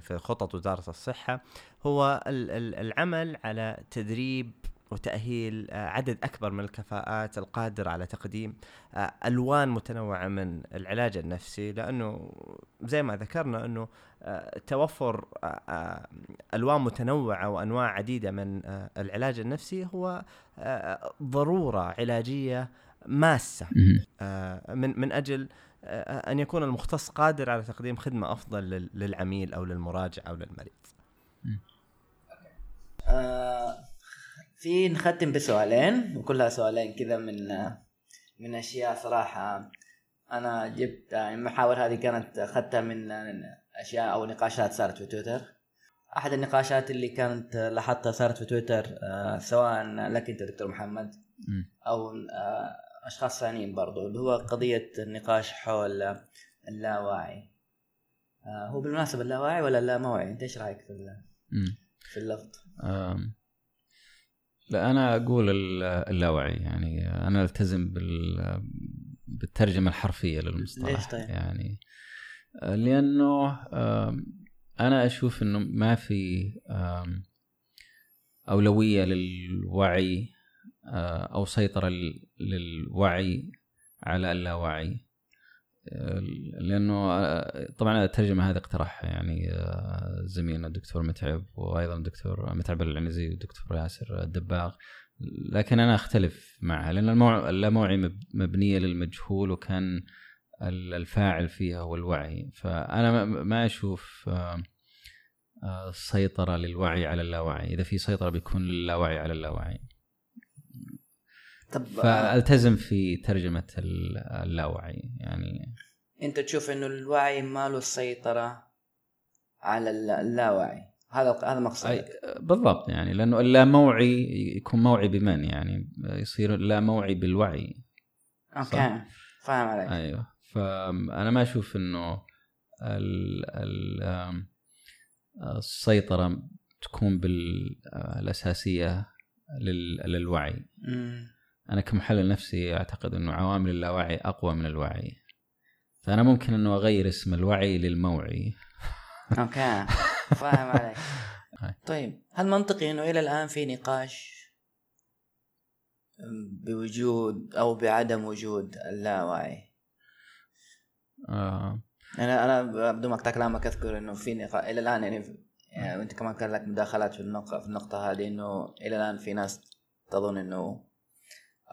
في خطط وزارة الصحة هو العمل على تدريب وتأهيل آه، عدد أكبر من الكفاءات القادرة على تقديم آه، ألوان متنوعة من العلاج النفسي لأنه زي ما ذكرنا أنه آه، توفر ألوان متنوعة وأنواع عديدة من العلاج النفسي هو ضرورة علاجية ماسة من من أجل أن يكون المختص قادر على تقديم خدمة أفضل للعميل أو للمراجع أو للمريض. في نختم بسؤالين وكلها سؤالين كذا من من أشياء صراحة. أنا جبت يعني المحاور هذه كانت أخذتها من أشياء أو نقاشات صارت في تويتر. أحد النقاشات اللي كانت لاحظتها صارت في تويتر آه، سواء لك أنت دكتور محمد أو آه، أشخاص ثانيين برضو اللي هو قضية النقاش حول اللاواعي آه، هو بالمناسبة اللاواعي ولا اللاموعي أنت إيش رأيك في في اللفظ؟ لا أنا أقول اللاوعي يعني أنا ألتزم بال بالترجمة الحرفية للمصطلح ليش طيب؟ يعني لأنه أنا أشوف إنه ما في أولوية للوعي أو سيطرة للوعي على اللاوعي لأنه طبعا الترجمة هذه اقترحها يعني زميلنا الدكتور متعب وأيضا الدكتور متعب العنزي والدكتور ياسر الدباغ. لكن أنا أختلف معها لأن. اللاموعي مب- مبنية للمجهول وكان ال- الفاعل فيها هو الوعي. فأنا ما- أشوف آه، آه، سيطرة للوعي على اللاوعي. إذا في سيطرة بيكون للاوعي على اللاوعي. طب آه، فالتزم في ترجمة ال- اللاوعي يعني. انت تشوف انه الوعي ما له السيطرة على الل- اللاوعي. هذا هذا مقصدك. بالضبط يعني لأنه اللاموعي يكون موعي بمن يعني يصير اللاموعي بالوعي. أوكي فاهم عليك. أيوه. فأنا ما أشوف إنه ال ال آم، السيطرة تكون بالأساسية للوعي. مم. أنا كمحلل نفسي أعتقد إنه عوامل اللاوعي أقوى من الوعي. فأنا ممكن إنه أغير اسم الوعي للموعي. أوكي. فاهم عليك. طيب هل منطقي إنه إلى الآن في نقاش؟ بوجود أو بعدم وجود اللاوعي؟ آه. أنا أنا بدون ما أقطع كلامك أذكر إنه في نقاش إلى الآن يعني, يعني وانت كمان كان لك مداخلات في النقطه في النقطة هذه إنه إلى الآن في ناس تظن إنه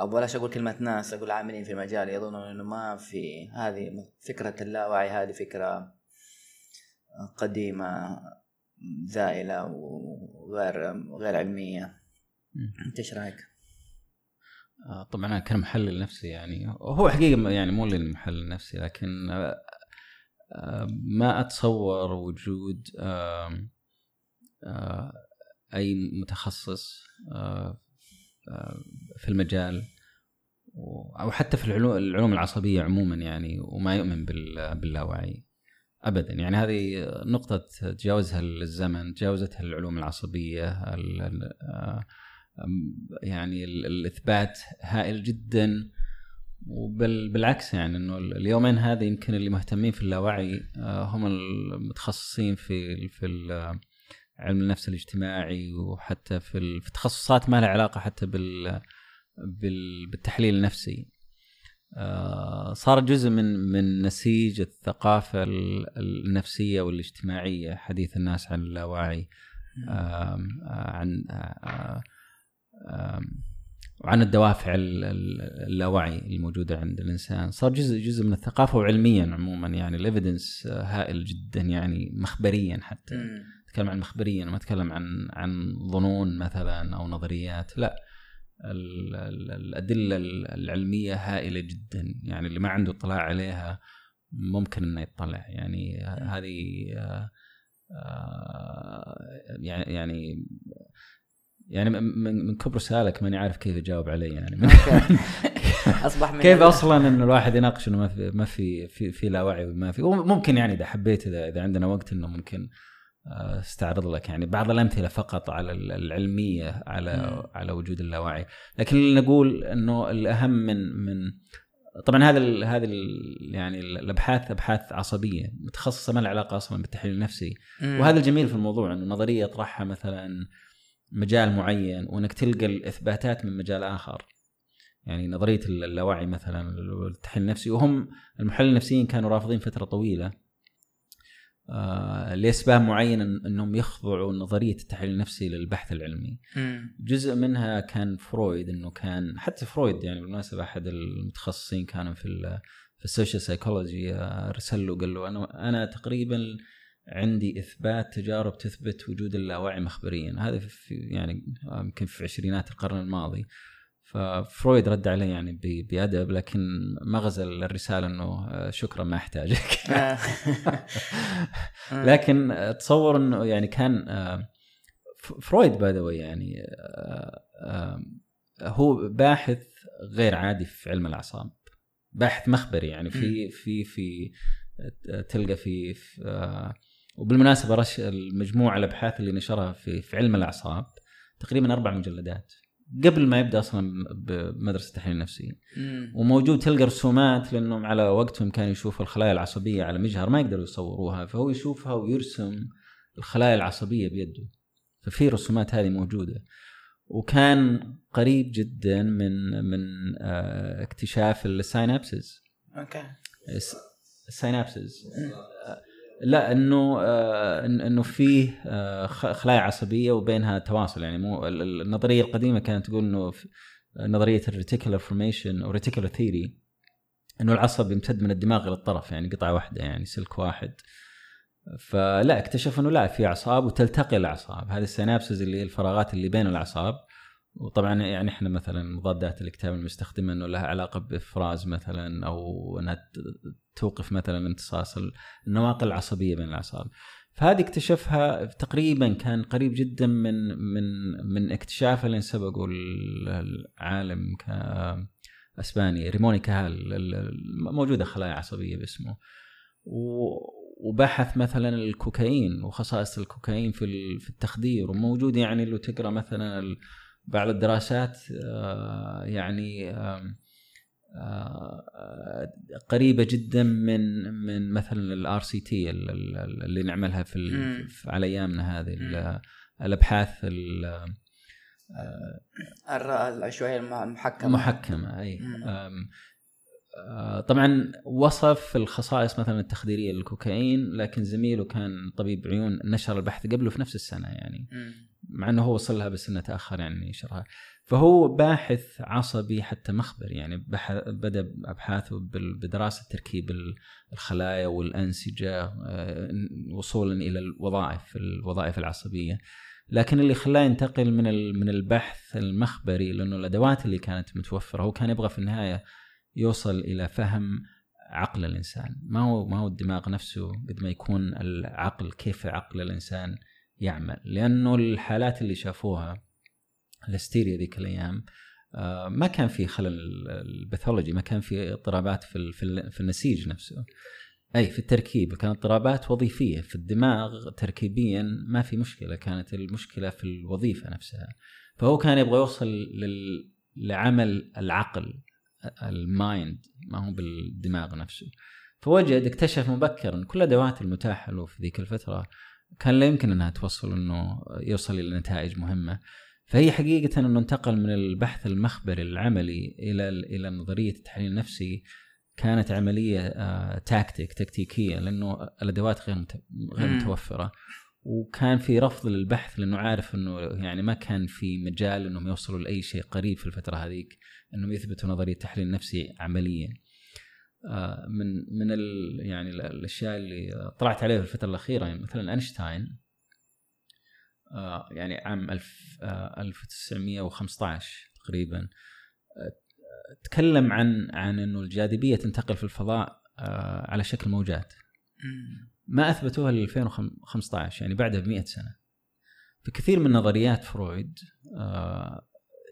بلاش أقول كلمة ناس أقول عاملين في المجال يظنون إنه ما في هذه فكرة اللاوعي هذه فكرة قديمة زائلة وغير غير علمية. أنت إيش رأيك؟ آه، طبعا أنا كمحلل نفسي يعني هو حقيقة يعني مو للمحلل نفسي لكن آه، آه، ما أتصور وجود أي متخصص في المجال أو حتى في العلوم العصبية عموما يعني وما يؤمن بال- باللاوعي ابدا. يعني هذه نقطة تجاوزها الزمن تجاوزتها العلوم العصبية يعني ال- الإثبات هائل جدا. وبالعكس يعني إنه اليومين هذا يمكن اللي مهتمين في اللاوعي آه، هم المتخصصين في في علم النفس الاجتماعي وحتى في تخصصات ما لها علاقة حتى بال بال- بالتحليل النفسي. آه، صار جزء من من نسيج الثقافة ال- النفسية والاجتماعية حديث الناس عن اللاوعي آه، عن آه، وعن الدوافع ال- ال- اللاوعي الموجودة عند الإنسان. صار جزء جزء من الثقافة وعلميا عموما يعني الايفيدنس هائل جدا يعني مخبريا حتى. أتكلم عن مخبريا ما أتكلم عن عن ظنون مثلا أو نظريات لا. ال- ال- الأدلة العلمية هائلة جدا يعني اللي ما عنده اطلاع عليها ممكن إنه يطلع. يعني هذه آه، يعني يعني يعني من من كبر سؤالك ماني عارف كيف اجاوب عليه يعني. من أصبح من كيف أصلا انه الواحد يناقش إنه ما في ما في في, في لا وعي وما في. ممكن يعني إذا حبيت إذا إذا عندنا وقت إنه ممكن استعرض لك يعني بعض الأمثلة فقط على ال- العلمية على. على وجود اللاوعي. لكن اللي نقول إنه الأهم من من طبعا هذا ال هذه ال يعني الأبحاث أبحاث عصبية متخصصة ما لها علاقة أصلا بالتحليل النفسي. وهذا الجميل في الموضوع إنه نظرية يطرحها مثلا مجال معين وإنك تلقى الإثباتات من مجال آخر. يعني نظرية اللاوعي مثلا التحليل النفسي. وهم المحللين النفسيين كانوا رافضين فترة طويلة. لأسباب معينة إنهم يخضعوا نظرية التحليل النفسي للبحث العلمي. مم. جزء منها كان فرويد إنه كان حتى فرويد يعني بالمناسبة أحد المتخصصين كانوا في في ال social psychology ارسل له قال له أنا أنا تقريبا عندي إثبات تجارب تثبت وجود اللاوعي مخبريا. هذا في يعني يمكن في عشرينات القرن الماضي. ففرويد رد عليه يعني ب- بادب لكن ما غزل الرسالة إنه آه، شكرا ما أحتاجك. آه. لكن تصور إنه يعني كان آه، فرويد by يعني آه، آه، هو باحث غير عادي في علم الأعصاب. باحث مخبري يعني في في في تلقى في, في آه، وبالمناسبة رش المجموعة الأبحاث اللي نشرها في في علم الأعصاب تقريبا أربع مجلدات. قبل ما يبدأ أصلا بمدرسة التحليل النفسي. وموجود تلقى رسومات لأنهم على وقتهم كانوا يشوفوا الخلايا العصبية على مجهر ما يقدروا يصوروها فهو يشوفها ويرسم الخلايا العصبية بيده. ففي رسومات هذه موجودة. وكان قريب جدا من من آه، اكتشاف ال synapses okay. الس- ال synapses لا إنه آه إنه فيه آه خلايا عصبية وبينها تواصل. يعني مو النظرية القديمة كانت تقول إنه نظرية ال reticular formation أو reticular theory إنه العصب يمتد من الدماغ إلى الطرف يعني قطعة واحدة يعني سلك واحد. فلا اكتشف إنه لا في أعصاب وتلتقي الأعصاب. هذه السينابسز اللي هي الفراغات اللي بين الأعصاب. وطبعا يعني إحنا مثلا مضادات الاكتئاب المستخدمه إنه لها علاقة بإفراز مثلا أو إنها توقف مثلا امتصاص النواقل العصبية بين الأعصاب. فهذه اكتشفها تقريبا كان قريب جدا من من من اكتشاف اللي سبقه العالم اسباني ريموني كهال موجودة خلايا عصبية باسمه. وبحث مثلا الكوكايين وخصائص الكوكايين في في التخدير وموجود يعني لو تقرأ مثلا بعض الدراسات آه، يعني آه، قريبة جدا من من مثلا ال RCT اللي نعملها في, على أيامنا هذه الأبحاث آه، العشوائيه المحكمة. المحكمة أي. طبعا وصف الخصائص مثلا التخديرية للكوكايين لكن زميله كان طبيب عيون نشر البحث قبله في نفس السنة يعني. مع إنه هو وصل لها بس إنه تأخر يعني نشرها فهو باحث عصبي حتى مخبر يعني بدأ ابحاثه بدراسة تركيب الخلايا والأنسجة آه، وصولا إلى الوظائف الوظائف العصبية. لكن اللي خلاه ينتقل من من البحث المخبري لأنه الأدوات اللي كانت متوفرة هو كان يبغى في النهاية يوصل إلى فهم عقل الإنسان. ما هو ما هو الدماغ نفسه قد ما يكون العقل كيف عقل الإنسان يعمل لأنه الحالات اللي شافوها الهستيريا ذيك الأيام آه، ما كان في خلل الباثولوجي ما كان في اضطرابات في في النسيج نفسه. أي في التركيب كانت اضطرابات وظيفية في الدماغ تركيبيا ما في مشكلة كانت المشكلة في الوظيفة نفسها. فهو كان يبغى يوصل لل... لعمل العقل ال mind ما هو بالدماغ نفسه. فوجد اكتشف مبكرا كل الادوات المتاحة له في ذيك الفترة كان لا يمكن أنها توصل إنه يوصل إلى نتائج مهمة. فهي حقيقة إنه انتقل من البحث المخبري العملي إلى إلى نظرية التحليل النفسي كانت عملية آه تاكتيك تكتيكية لأنه الأدوات غير غير متوفرة. وكان في رفض للبحث لأنه عارف إنه يعني ما كان في مجال إنهم يوصلوا لأي شيء قريب في الفترة هذيك إنهم يثبتوا نظرية التحليل النفسي عمليا. آه من من ال يعني الأشياء اللي طلعت عليها في الفترة الأخيرة يعني مثلا أينشتاين آه يعني عام 1915 آه، تقريبا تكلم عن عن إنه الجاذبية تنتقل في الفضاء على شكل موجات. ما أثبتوها ل 2015 يعني بعدها ب 100 سنة. في كثير من نظريات فرويد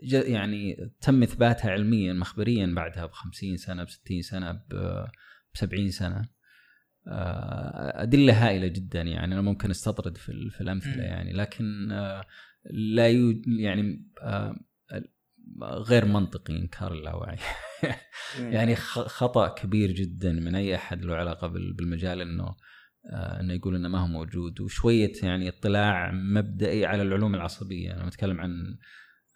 يعني تم إثباتها علميا مخبريا بعدها ب 50 سنة ب 60 سنة ب 70 سنة. آه، أدلة هائلة جدا يعني أنا ممكن أستطرد في في الأمثلة يعني لكن آه، لا يو يعني آه، غير منطقي إنكار اللاوعي. يعني خطأ كبير جدا من أي أحد له علاقة بالمجال إنه إنه يقول إنه ما هو موجود. وشوية يعني اطلاع مبدئي على العلوم العصبية. أنا بتكلم عن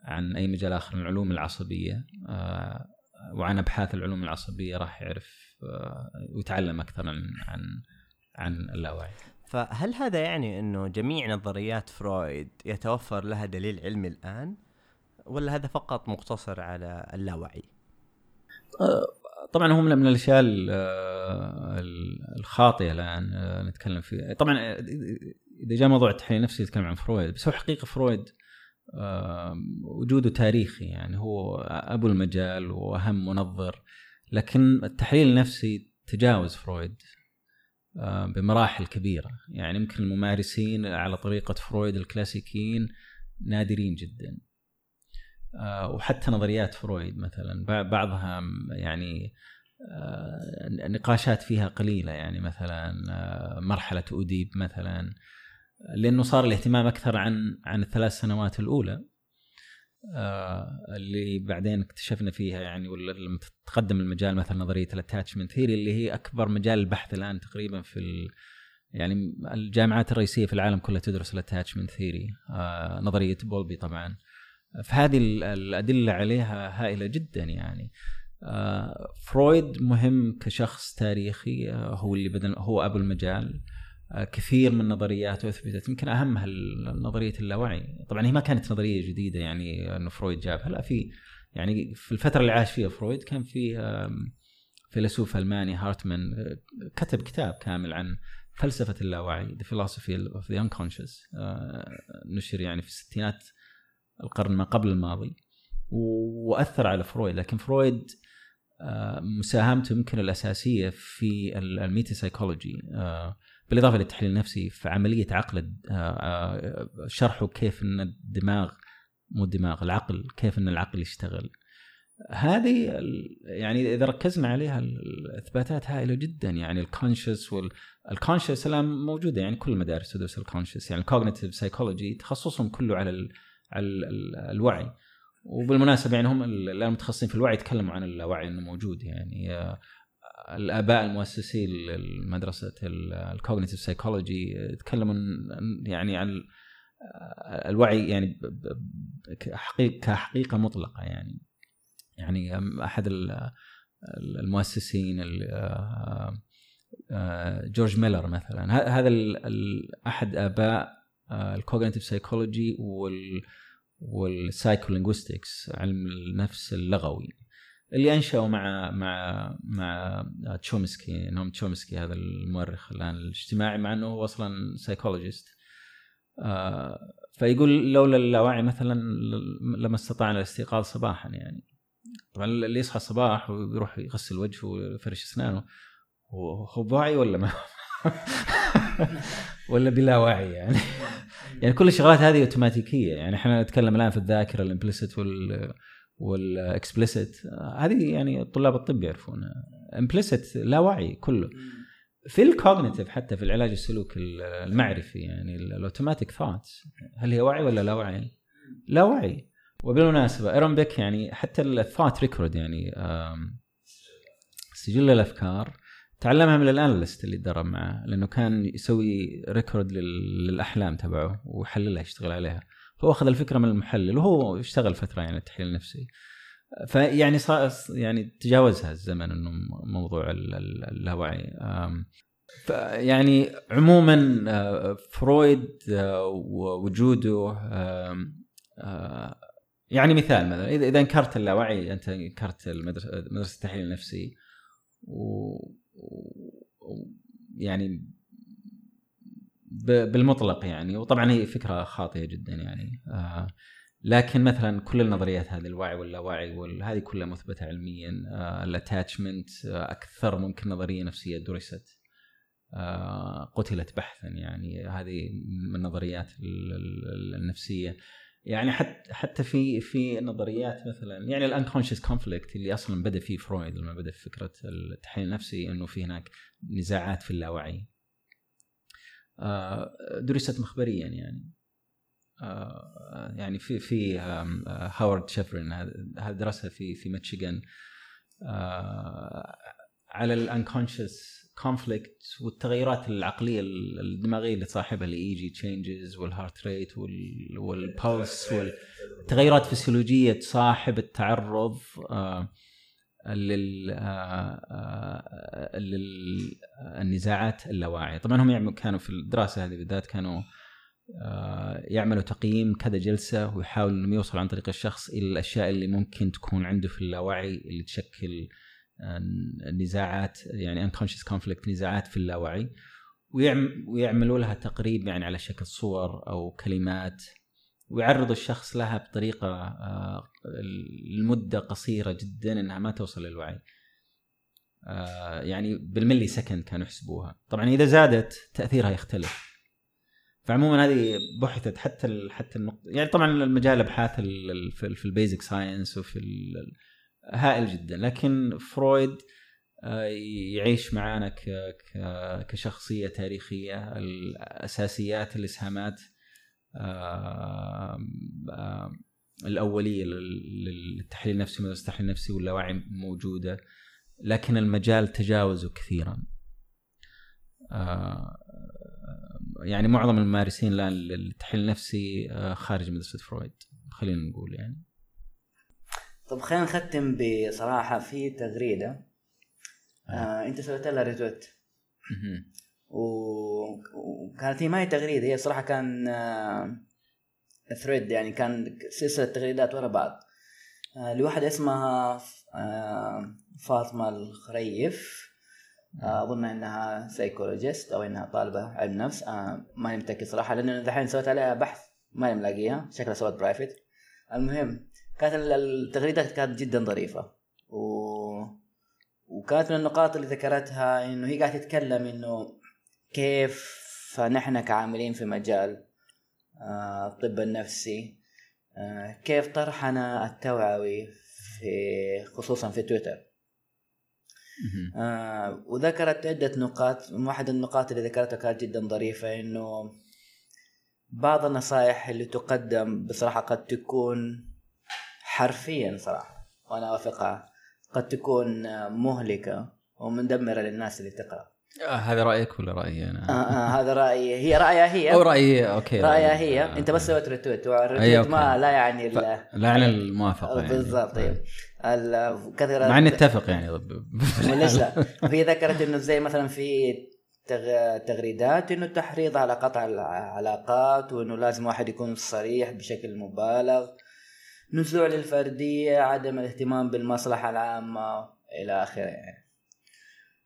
عن أي مجال آخر من العلوم العصبية آه، وعن أبحاث العلوم العصبية راح يعرف آه، ويتعلم أكثر عن عن عن اللاوعي. فهل هذا يعني إنه جميع نظريات فرويد يتوفر لها دليل علمي الآن؟ ولا هذا فقط مقتصر على اللاوعي؟ آه، طبعا هو من الأشياء الخاطئة الآن نتكلم فيها طبعا إذا جاء موضوع التحليل النفسي يتكلم عن فرويد بس هو حقيقة فرويد وجوده تاريخي يعني هو أبو المجال وأهم منظر. لكن التحليل النفسي تجاوز فرويد بمراحل كبيرة. يعني يمكن الممارسين على طريقة فرويد الكلاسيكيين نادرين جدا. آه، وحتى نظريات فرويد مثلا بعضها يعني النقاشات فيها قليلة. يعني مثلا آه، مرحلة أوديب مثلا لأنه صار الاهتمام أكثر عن عن الثلاث سنوات الأولى آه اللي بعدين اكتشفنا فيها يعني ولا لما تقدم المجال مثلا نظرية ال attachment theory اللي هي أكبر مجال البحث الآن تقريبا في يعني الجامعات الرئيسية في العالم كلها تدرس ال attachment theory آه نظرية بولبي طبعا. فهذه الأدلة عليها هائلة جدا يعني. آه فرويد مهم كشخص تاريخي هو اللي بدل هو أبو المجال. كثير من نظرياته اثبتت يمكن أهمها نظرية اللاوعي. طبعا هي ما كانت نظرية جديدة يعني إنه فرويد جابها. لا في يعني في الفترة اللي عاش فيها فرويد كان في فيلسوف ألماني هارتمان آه، كتب كتاب كامل عن فلسفة اللاوعي The Philosophy of the Unconscious. نشر يعني في الستينات القرن ما قبل الماضي وأثر على فرويد. لكن فرويد آه، مساهمته يمكن الأساسية في ال metapsychology آه، بالإضافة للتحليل النفسي في عملية عقل آه، شرحه كيف إن الدماغ مو الدماغ العقل كيف إن العقل يشتغل. هذه يعني إذا ركزنا عليها الإثباتات هائلة جدا يعني ال conscious وال unconscious الآن موجودة يعني كل مدارس تدرس ال conscious يعني ال cognitive psychology تخصصهم كله على ال على الوعي. وبالمناسبة يعني هم الآن المتخصصين في الوعي يتكلموا عن الوعي إنه موجود يعني آه، الآباء المؤسسين لمدرسه ال cognitive psychology يتكلموا يعني عن آه، الوعي يعني كحقيقة مطلقة يعني. يعني أحد المؤسسين آه، جورج ميلر مثلا. هذا أحد آباء ال cognitive psychology وال وال psycholinguistics علم النفس اللغوي. اللي أنشأوا مع مع مع تشومسكي نوم تشومسكي هذا المؤرخ الآن الاجتماعي مع إنه هو أصلا psychologist آه فيقول لولا اللاوعي مثلا لما استطعنا الاستيقاظ صباحا يعني. طبعا اللي يصحى الصباح ويروح يغسل وجهه ويفرش أسنانه هو واعي ولا ما؟ ولا بلا وعي يعني. يعني كل الشغلات هذه أوتوماتيكية. يعني إحنا نتكلم الآن في الذاكرة ال implicit وال وال explicit. هذه يعني طلاب الطب يعرفونها. implicit لا وعي كله. في ال cognitive حتى في العلاج السلوك المعرفي يعني ال automatic thoughts هل هي وعي ولا لا وعي؟ لا وعي. وبالمناسبة آرون بيك يعني حتى ال thought record يعني سجل الأفكار. تعلمها من ال analyst اللي تدرب معه لأنه كان يسوي record للأحلام تبعه ويحللها يشتغل عليها. فهو أخذ الفكرة من المحلل وهو اشتغل فترة يعني التحليل النفسي. فيعني صار يعني تجاوزها الزمن إنه موضوع اللاوعي يعني عموما آه، فرويد آه، وجوده يعني مثال مثلا. اذا انكرت اللاوعي أنت انكرت مدرسة التحليل النفسي و يعني بالمطلق يعني. وطبعا هي فكرة خاطئة جدا يعني. آه لكن مثلا كل النظريات هذه الوعي واللاوعي وهذه كلها مثبتة علميا. آه ال attachment آه أكثر ممكن نظرية نفسية درست. آه قتلت بحثا يعني. هذه من النظريات النفسية. يعني حتى حتى في في نظريات مثلا يعني ال unconscious conflict اللي أصلا بدأ فيه فرويد لما بدأ في فكرة التحليل النفسي إنه في هناك نزاعات في اللاوعي. آه، درست مخبريا يعني. آه، يعني في في هاورد شيفرين هذا درسها في في ميتشيغان آه، على ال unconscious conflict والتغيرات العقلية الدماغية اللي تصاحبها ال EEG changes وال heart rate وال pulse والتغيرات فسيولوجية تصاحب التعرض آه لل آه للنزاعات اللاواعيه طبعا هم كانوا في الدراسة هذه بالذات كانوا آه يعملوا تقييم كذا جلسة ويحاولوا إنهم يوصلوا عن طريق الشخص إلى الأشياء اللي ممكن تكون عنده في اللاوعي اللي تشكل نزاعات يعني unconscious conflict نزاعات في اللاوعي ويعملوا لها تقريب يعني على شكل صور أو كلمات ويعرض الشخص لها بطريقة آه، المدة قصيرة جدا إنها ما توصل للوعي. آه، يعني بال millisecond كانوا يحسبوها، طبعا إذا زادت تأثيرها يختلف. فعموما هذه بحثت حتى حتى النقطة يعني طبعا المجال أبحاث في ال basic science وفي هائل جدا. لكن فرويد آه، يعيش معانا كشخصية تاريخية الأساسيات الإسهامات الأولية للتحليل النفسي مدرسه التحليل النفسي واللاوعي موجودة. لكن المجال تجاوزه كثيرا. آه، يعني معظم الممارسين الآن للتحليل النفسي آه، خارج مدرسة فرويد. خلينا نقول يعني. طب خلينا نختم بصراحة في تغريدة. آه. انت سويت لها retweet و... كانت هي ما هي تغريدة. هي صراحة كان thread يعني كان سلسلة تغريدات ورا بعض. آه، لواحدة اسمها آه، فاطمة الخريف. آه، أظن إنها psychologist أو إنها طالبة علم نفس. ماني متأكد صراحة لأنه دحين سويت عليها بحث ماني ملاقيها. شكلها سوت private المهم كانت التغريدات كانت جدا ظريفة. و... وكانت من النقاط اللي ذكرتها إنه هي قاعدة تتكلم إنه كيف نحن كعاملين في مجال الطب النفسي آه، كيف طرحنا التوعوي في خصوصا في تويتر. آه وذكرت عدة نقاط. واحد النقاط اللي ذكرتها كانت جدا ظريفة إنه بعض النصائح اللي تقدم بصراحة قد تكون حرفيا صراحة. وأنا أوافقها. قد تكون مهلكة ومدمرة للناس اللي تقرأ. آه هذا رأيك ولا رأيي أنا؟ آه آه هذا رأيي. هي رأيها هي. أو رأيي okay رأيها هي. آه أنت بس سويت retweet وال retweet ما لا يعني ف... لا يعني الموافقة يعني. بالضبط. طيب كثير مع نتفق يعني. ليش لا؟ هي ذكرت إنه زي مثلا في تغريدات إنه التحريض على قطع العلاقات وإنه لازم واحد يكون صريح بشكل مبالغ. نزوع للفرديه عدم الاهتمام بالمصلحة العامة إلى آخره يعني.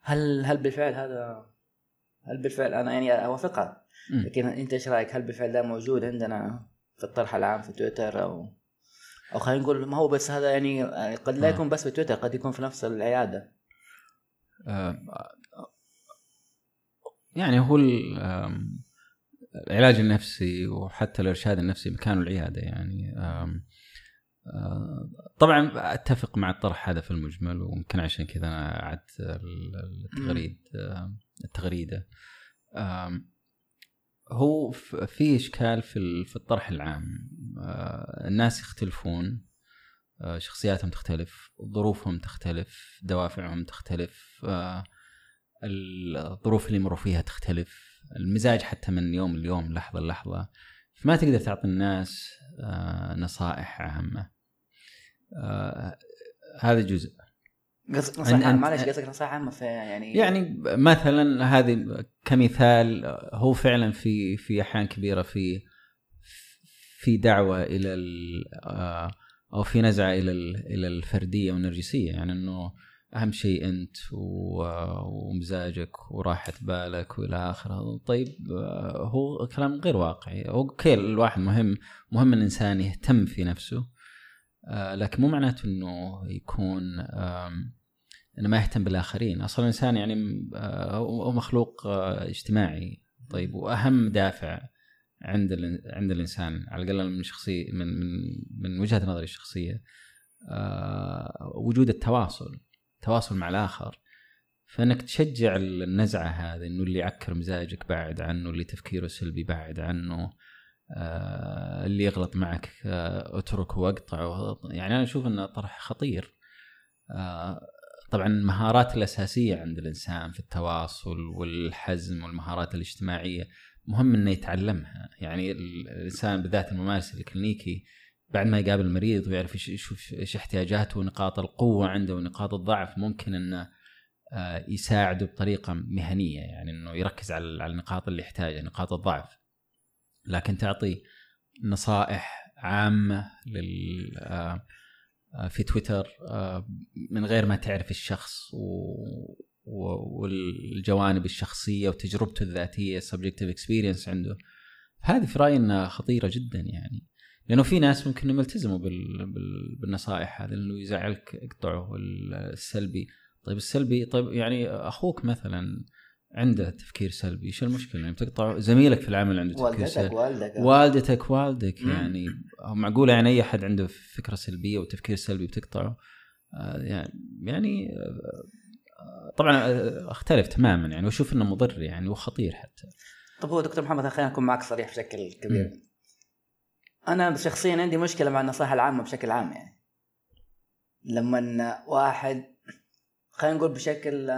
هل هل بالفعل هذا هل بالفعل أنا يعني أوافقها؟ لكن أنت إيش رأيك؟ هل بالفعل ده موجود عندنا في الطرح العام في تويتر أو أو خلينا نقول ما هو بس هذا يعني قد لا يكون بس في تويتر قد يكون في نفس العيادة. آه، يعني هو العلاج النفسي وحتى الإرشاد النفسي مكانه العيادة يعني. آه، طبعا أتفق مع الطرح هذا في المجمل ويمكن عشان كذا أنا أعدت التغريد آه، التغريدة. هو في إشكال في في الطرح العام. آه، الناس يختلفون شخصياتهم تختلف ظروفهم تختلف دوافعهم تختلف الظروف اللي يمروا فيها تختلف المزاج حتى من يوم ليوم لحظة للحظه فما تقدر تعطي الناس نصائح عامه آه هذا جزء. قصدك نصيحة معلش قصدك نصيحة عامة في يعني يعني مثلا هذه كمثال هو فعلا في في أحيان كبيرة في في دعوة إلى آه، أو في نزعة إلى إلى الفردية والنرجسية. يعني إنه أهم شيء أنت ومزاجك وراحة بالك وإلى آخره. طيب آه، هو كلام غير واقعي. أوكي الواحد مهم مهم الإنسان يهتم في نفسه. لكن مو معناته إنه يكون إنه ما يهتم بالآخرين. أصلا الإنسان يعني آه، هو مخلوق آه، اجتماعي. طيب وأهم دافع عند عند الإنسان على الأقل من شخصية من من من وجهة نظري الشخصية وجود التواصل التواصل مع الآخر. فإنك تشجع النزعة هذه إنه اللي يعكر مزاجك بعد عنه اللي تفكيره سلبي بعد عنه آه، اللي يغلط معك آه، اتركه واقطعه. يعني أنا أشوف إنه طرح خطير. آه، طبعا المهارات الأساسية عند الإنسان في التواصل والحزم والمهارات الاجتماعية مهم إنه يتعلمها. يعني الإنسان بالذات الممارس الكلينيكي بعد ما يقابل المريض ويعرف يشوف إيش احتياجاته ونقاط القوة عنده ونقاط الضعف ممكن إنه يساعده بطريقة مهنية. يعني إنه يركز على النقاط اللي يحتاجها نقاط الضعف. لكن تعطي نصائح عامة لل آه، آه، في تويتر آه، من غير ما تعرف الشخص والجوانب الشخصية وتجربته الذاتية subjective experience عنده. هذه في رأيي إنها خطيرة جدا يعني. لأنه في ناس ممكن يلتزموا بالنصائح هذه انه يزعلك اقطعه السلبي. طيب السلبي طيب يعني أخوك مثلا عنده تفكير سلبي إيش المشكلة؟ يعني بتقطع زميلك في العمل عنده تفكير سلبي. والدك والدتك والدك يعني معقولة يعني أي أحد عنده فكرة سلبية وتفكير سلبي بتقطعه؟ آه يعني يعني آه طبعا آه، أختلف تماما يعني وأشوف إنه مضر يعني وخطير حتى. طب هو دكتور محمد خلينا نكون معك صريح بشكل كبير. م. أنا شخصيا عندي مشكلة مع النصائح العامة بشكل عام يعني. لما واحد خلينا نقول بشكل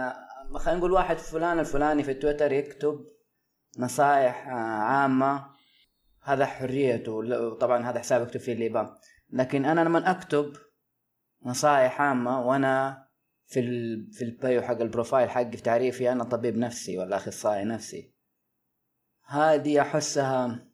خلينا نقول واحد فلان الفلاني في تويتر يكتب نصائح آه، عامة. هذا حريته طبعا هذا حساب يكتب فيه اللي لكن أنا لما أكتب نصائح عامة وأنا في في ال bio حق ال profile حقي في تعريفي أنا طبيب نفسي ولا أخصائي نفسي. هذه أحسها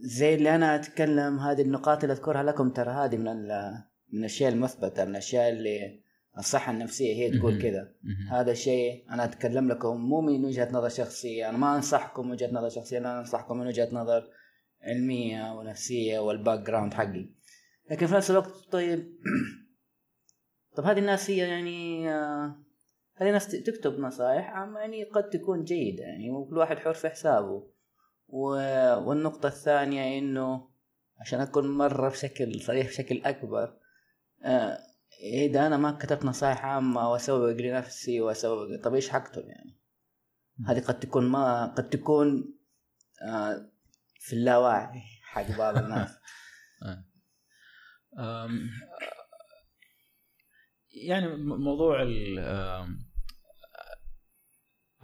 زي اللي أنا أتكلم هذه النقاط اللي أذكرها لكم ترى هذه من ال- من الأشياء المثبتة من الأشياء اللي الصحة النفسية هي تقول. كذا. هذا الشيء أنا أتكلم لكم مو من وجهة نظر شخصية. أنا ما أنصحكم من وجهة نظر شخصية أنا أنصحكم من وجهة نظر علمية ونفسية وال background حقي. لكن في نفس الوقت طيب طب هذه الناس هي يعني آه، هذه الناس تكتب نصائح يعني قد تكون جيدة يعني وكل واحد حر في حسابه. و... والنقطة الثانية إنه عشان أكون مرة بشكل صريح بشكل أكبر آه، اذا أنا ما كتبت نصائح عامة واسوق لنفسي واسوق طب إيش حكتب يعني؟ هذه قد تكون ما قد تكون آه، في اللاوعي حق بعض الناس. أم، يعني م- موضوع ال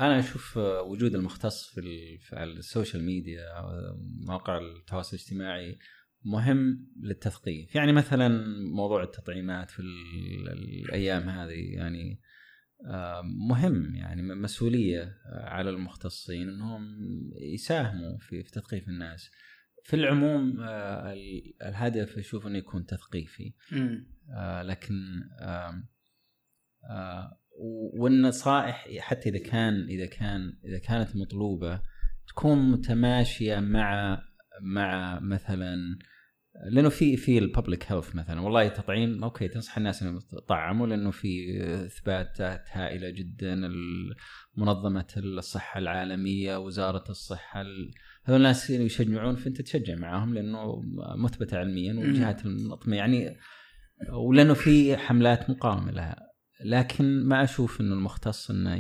أنا أشوف وجود المختص في ال- في السوشيال ميديا أو مواقع التواصل الاجتماعي مهم للتثقيف. يعني مثلا موضوع التطعيمات في ال- الأيام هذه يعني أم، مهم يعني مسؤولية على المختصين إنهم يساهموا في تثقيف الناس. في العموم آه، ال- الهدف أشوف إنه يكون تثقيفي. آه، لكن آه، والنصائح حتى إذا كان إذا كان إذا كانت مطلوبة تكون متماشية مع مع مثلا لأنه في في ال public health مثلا. والله تطعيم okay تنصح الناس إنهم يتطعموا لأنه في إثباتات هائلة جدا. منظمه الصحة العالمية وزارة الصحة ال- هذول الناس يشجعون فأنت تشجع معاهم لأنه مثبتة علميا والجهات المنظمه يعني ولأنه في حملات مقاومة لها. لكن ما أشوف إنه المختص إنه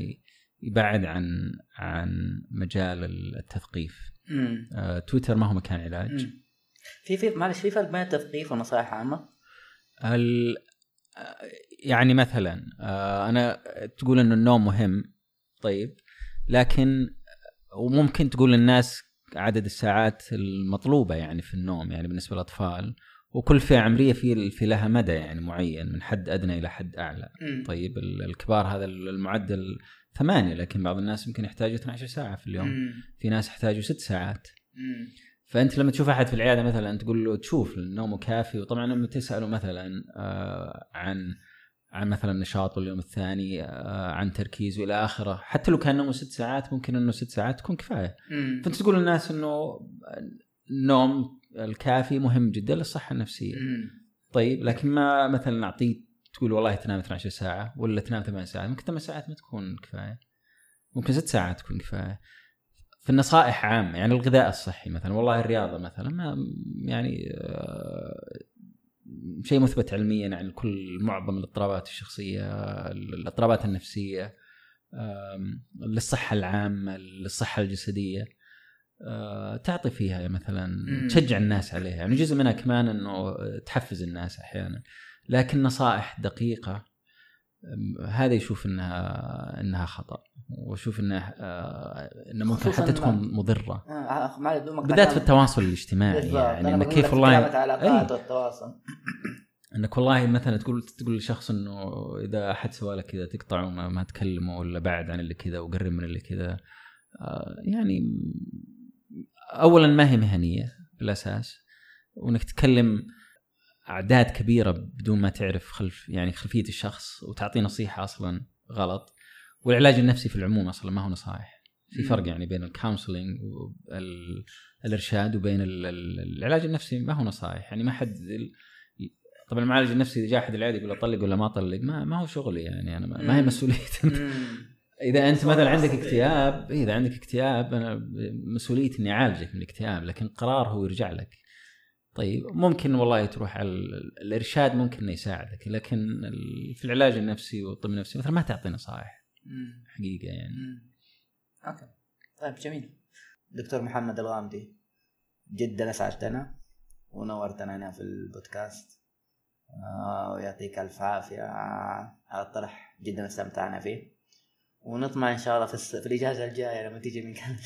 يبعد عن عن مجال التثقيف. آه، تويتر ما هو مكان علاج. في في معلش في فرق بين التثقيف والنصائح عامة ال... يعني مثلا آه، أنا تقول إنه النوم مهم طيب لكن وممكن تقول للناس عدد الساعات المطلوبة يعني في النوم يعني بالنسبة للأطفال وكل فئة عمرية في في لها مدى يعني معين من حد أدنى إلى حد أعلى مم. طيب ال- الكبار هذا المعدل ثمانية لكن بعض الناس يمكن يحتاجوا 12 ساعة في اليوم مم. في ناس يحتاجوا ست ساعات مم. فأنت لما تشوف أحد في العيادة مثلا تقول له تشوف النوم كافي وطبعا لما تسأله مثلا آه، عن عن مثلا نشاطه اليوم الثاني آه، عن تركيزه إلى آخره حتى لو كان نومه ست ساعات ممكن إنه ست ساعات تكون كفاية مم. فأنت تقول للناس إنه النوم الكافي مهم جدا للصحة النفسية مم. طيب لكن ما مثلا اعطيك تقول والله تنام 12 ساعة ولا تنام 8 ساعات ممكن 8 ساعات ما تكون كفاية ممكن 6 ساعات تكون كفاية في النصائح عامه يعني الغذاء الصحي مثلا والله الرياضة مثلا ما يعني آه، شيء مثبت علميا يعني كل معظم الاضطرابات الشخصية الاضطرابات النفسية آم، للصحة العامة للصحة الجسدية آه، تعطي فيها مثلا. تشجع الناس عليها يعني جزء منها كمان إنه تحفز الناس أحيانا لكن نصائح دقيقة أم، هذا يشوف انها إنها خطأ واشوف انها آه، إنه ممكن حتى تكون مضرة آه، مقاطعة. بالذات في التواصل الاجتماعي بالضبط. يعني بقول كيف والله العلاقات أي. والتواصل إنك والله مثلا تقول تقول لشخص إنه إذا أحد سوى لك كذا تقطعه ما, ما تكلمه ولا بعد عن اللي كذا وقرب من اللي كذا آه، يعني اولا ما هي مهنية بالأساس وإنك تكلم أعداد كبيرة بدون ما تعرف خلف يعني خلفية الشخص وتعطيه نصيحة أصلا غلط والعلاج النفسي في العموم أصلا ما هو نصائح في. فرق يعني بين الكونسلنج والارشاد وبين ال- ال- العلاج النفسي ما هو نصائح يعني ما حد طبعا المعالج النفسي إذا جاء أحد العيادة يقول اطلق ولا ما اطلق ما, ما هو شغلي يعني أنا ما, ما هي. مسؤوليتي مم. إذا أنت مثلا عندك اكتئاب إيه، إذا عندك اكتئاب أنا مسؤوليتي إني أعالجك من الاكتئاب لكن القرار هو يرجع لك طيب ممكن والله تروح على ال- الإرشاد ممكن إنه يساعدك لكن في العلاج النفسي والطب النفسي مثلا ما تعطي نصائح. حقيقة يعني مم. أوكي طيب جميل دكتور محمد الغامدي جدا أسعدتنا ونورتنا هنا في البودكاست آه ويعطيك ألف عافية على الطرح جدا استمتعنا فيه ونطمع إن شاء الله في, الس... في الإجازة الجاية لما تيجي من كندا.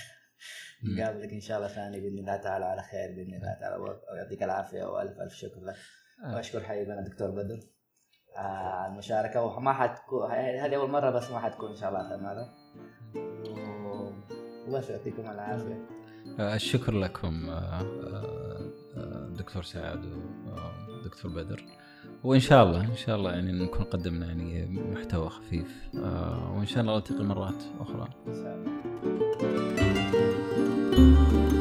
نقابلك إن شاء الله ثاني بإذن الله تعالى على خير بإذن الله تعالى. ويعطيك العافية والف ألف شكر لك. آه. وأشكر حقيقه الدكتور دكتور بدر. آه، على المشاركة. وما حتكون هذه أول مرة بس ما حتكون إن شاء الله ثماره آه. الله يعطيكم العافية. الشكر لكم دكتور سعد ودكتور بدر. وإن شاء الله إن شاء الله يعني نكون قدمنا يعني محتوى خفيف. وإن شاء الله نلتقي مرات أخرى. إن شاء الله. Música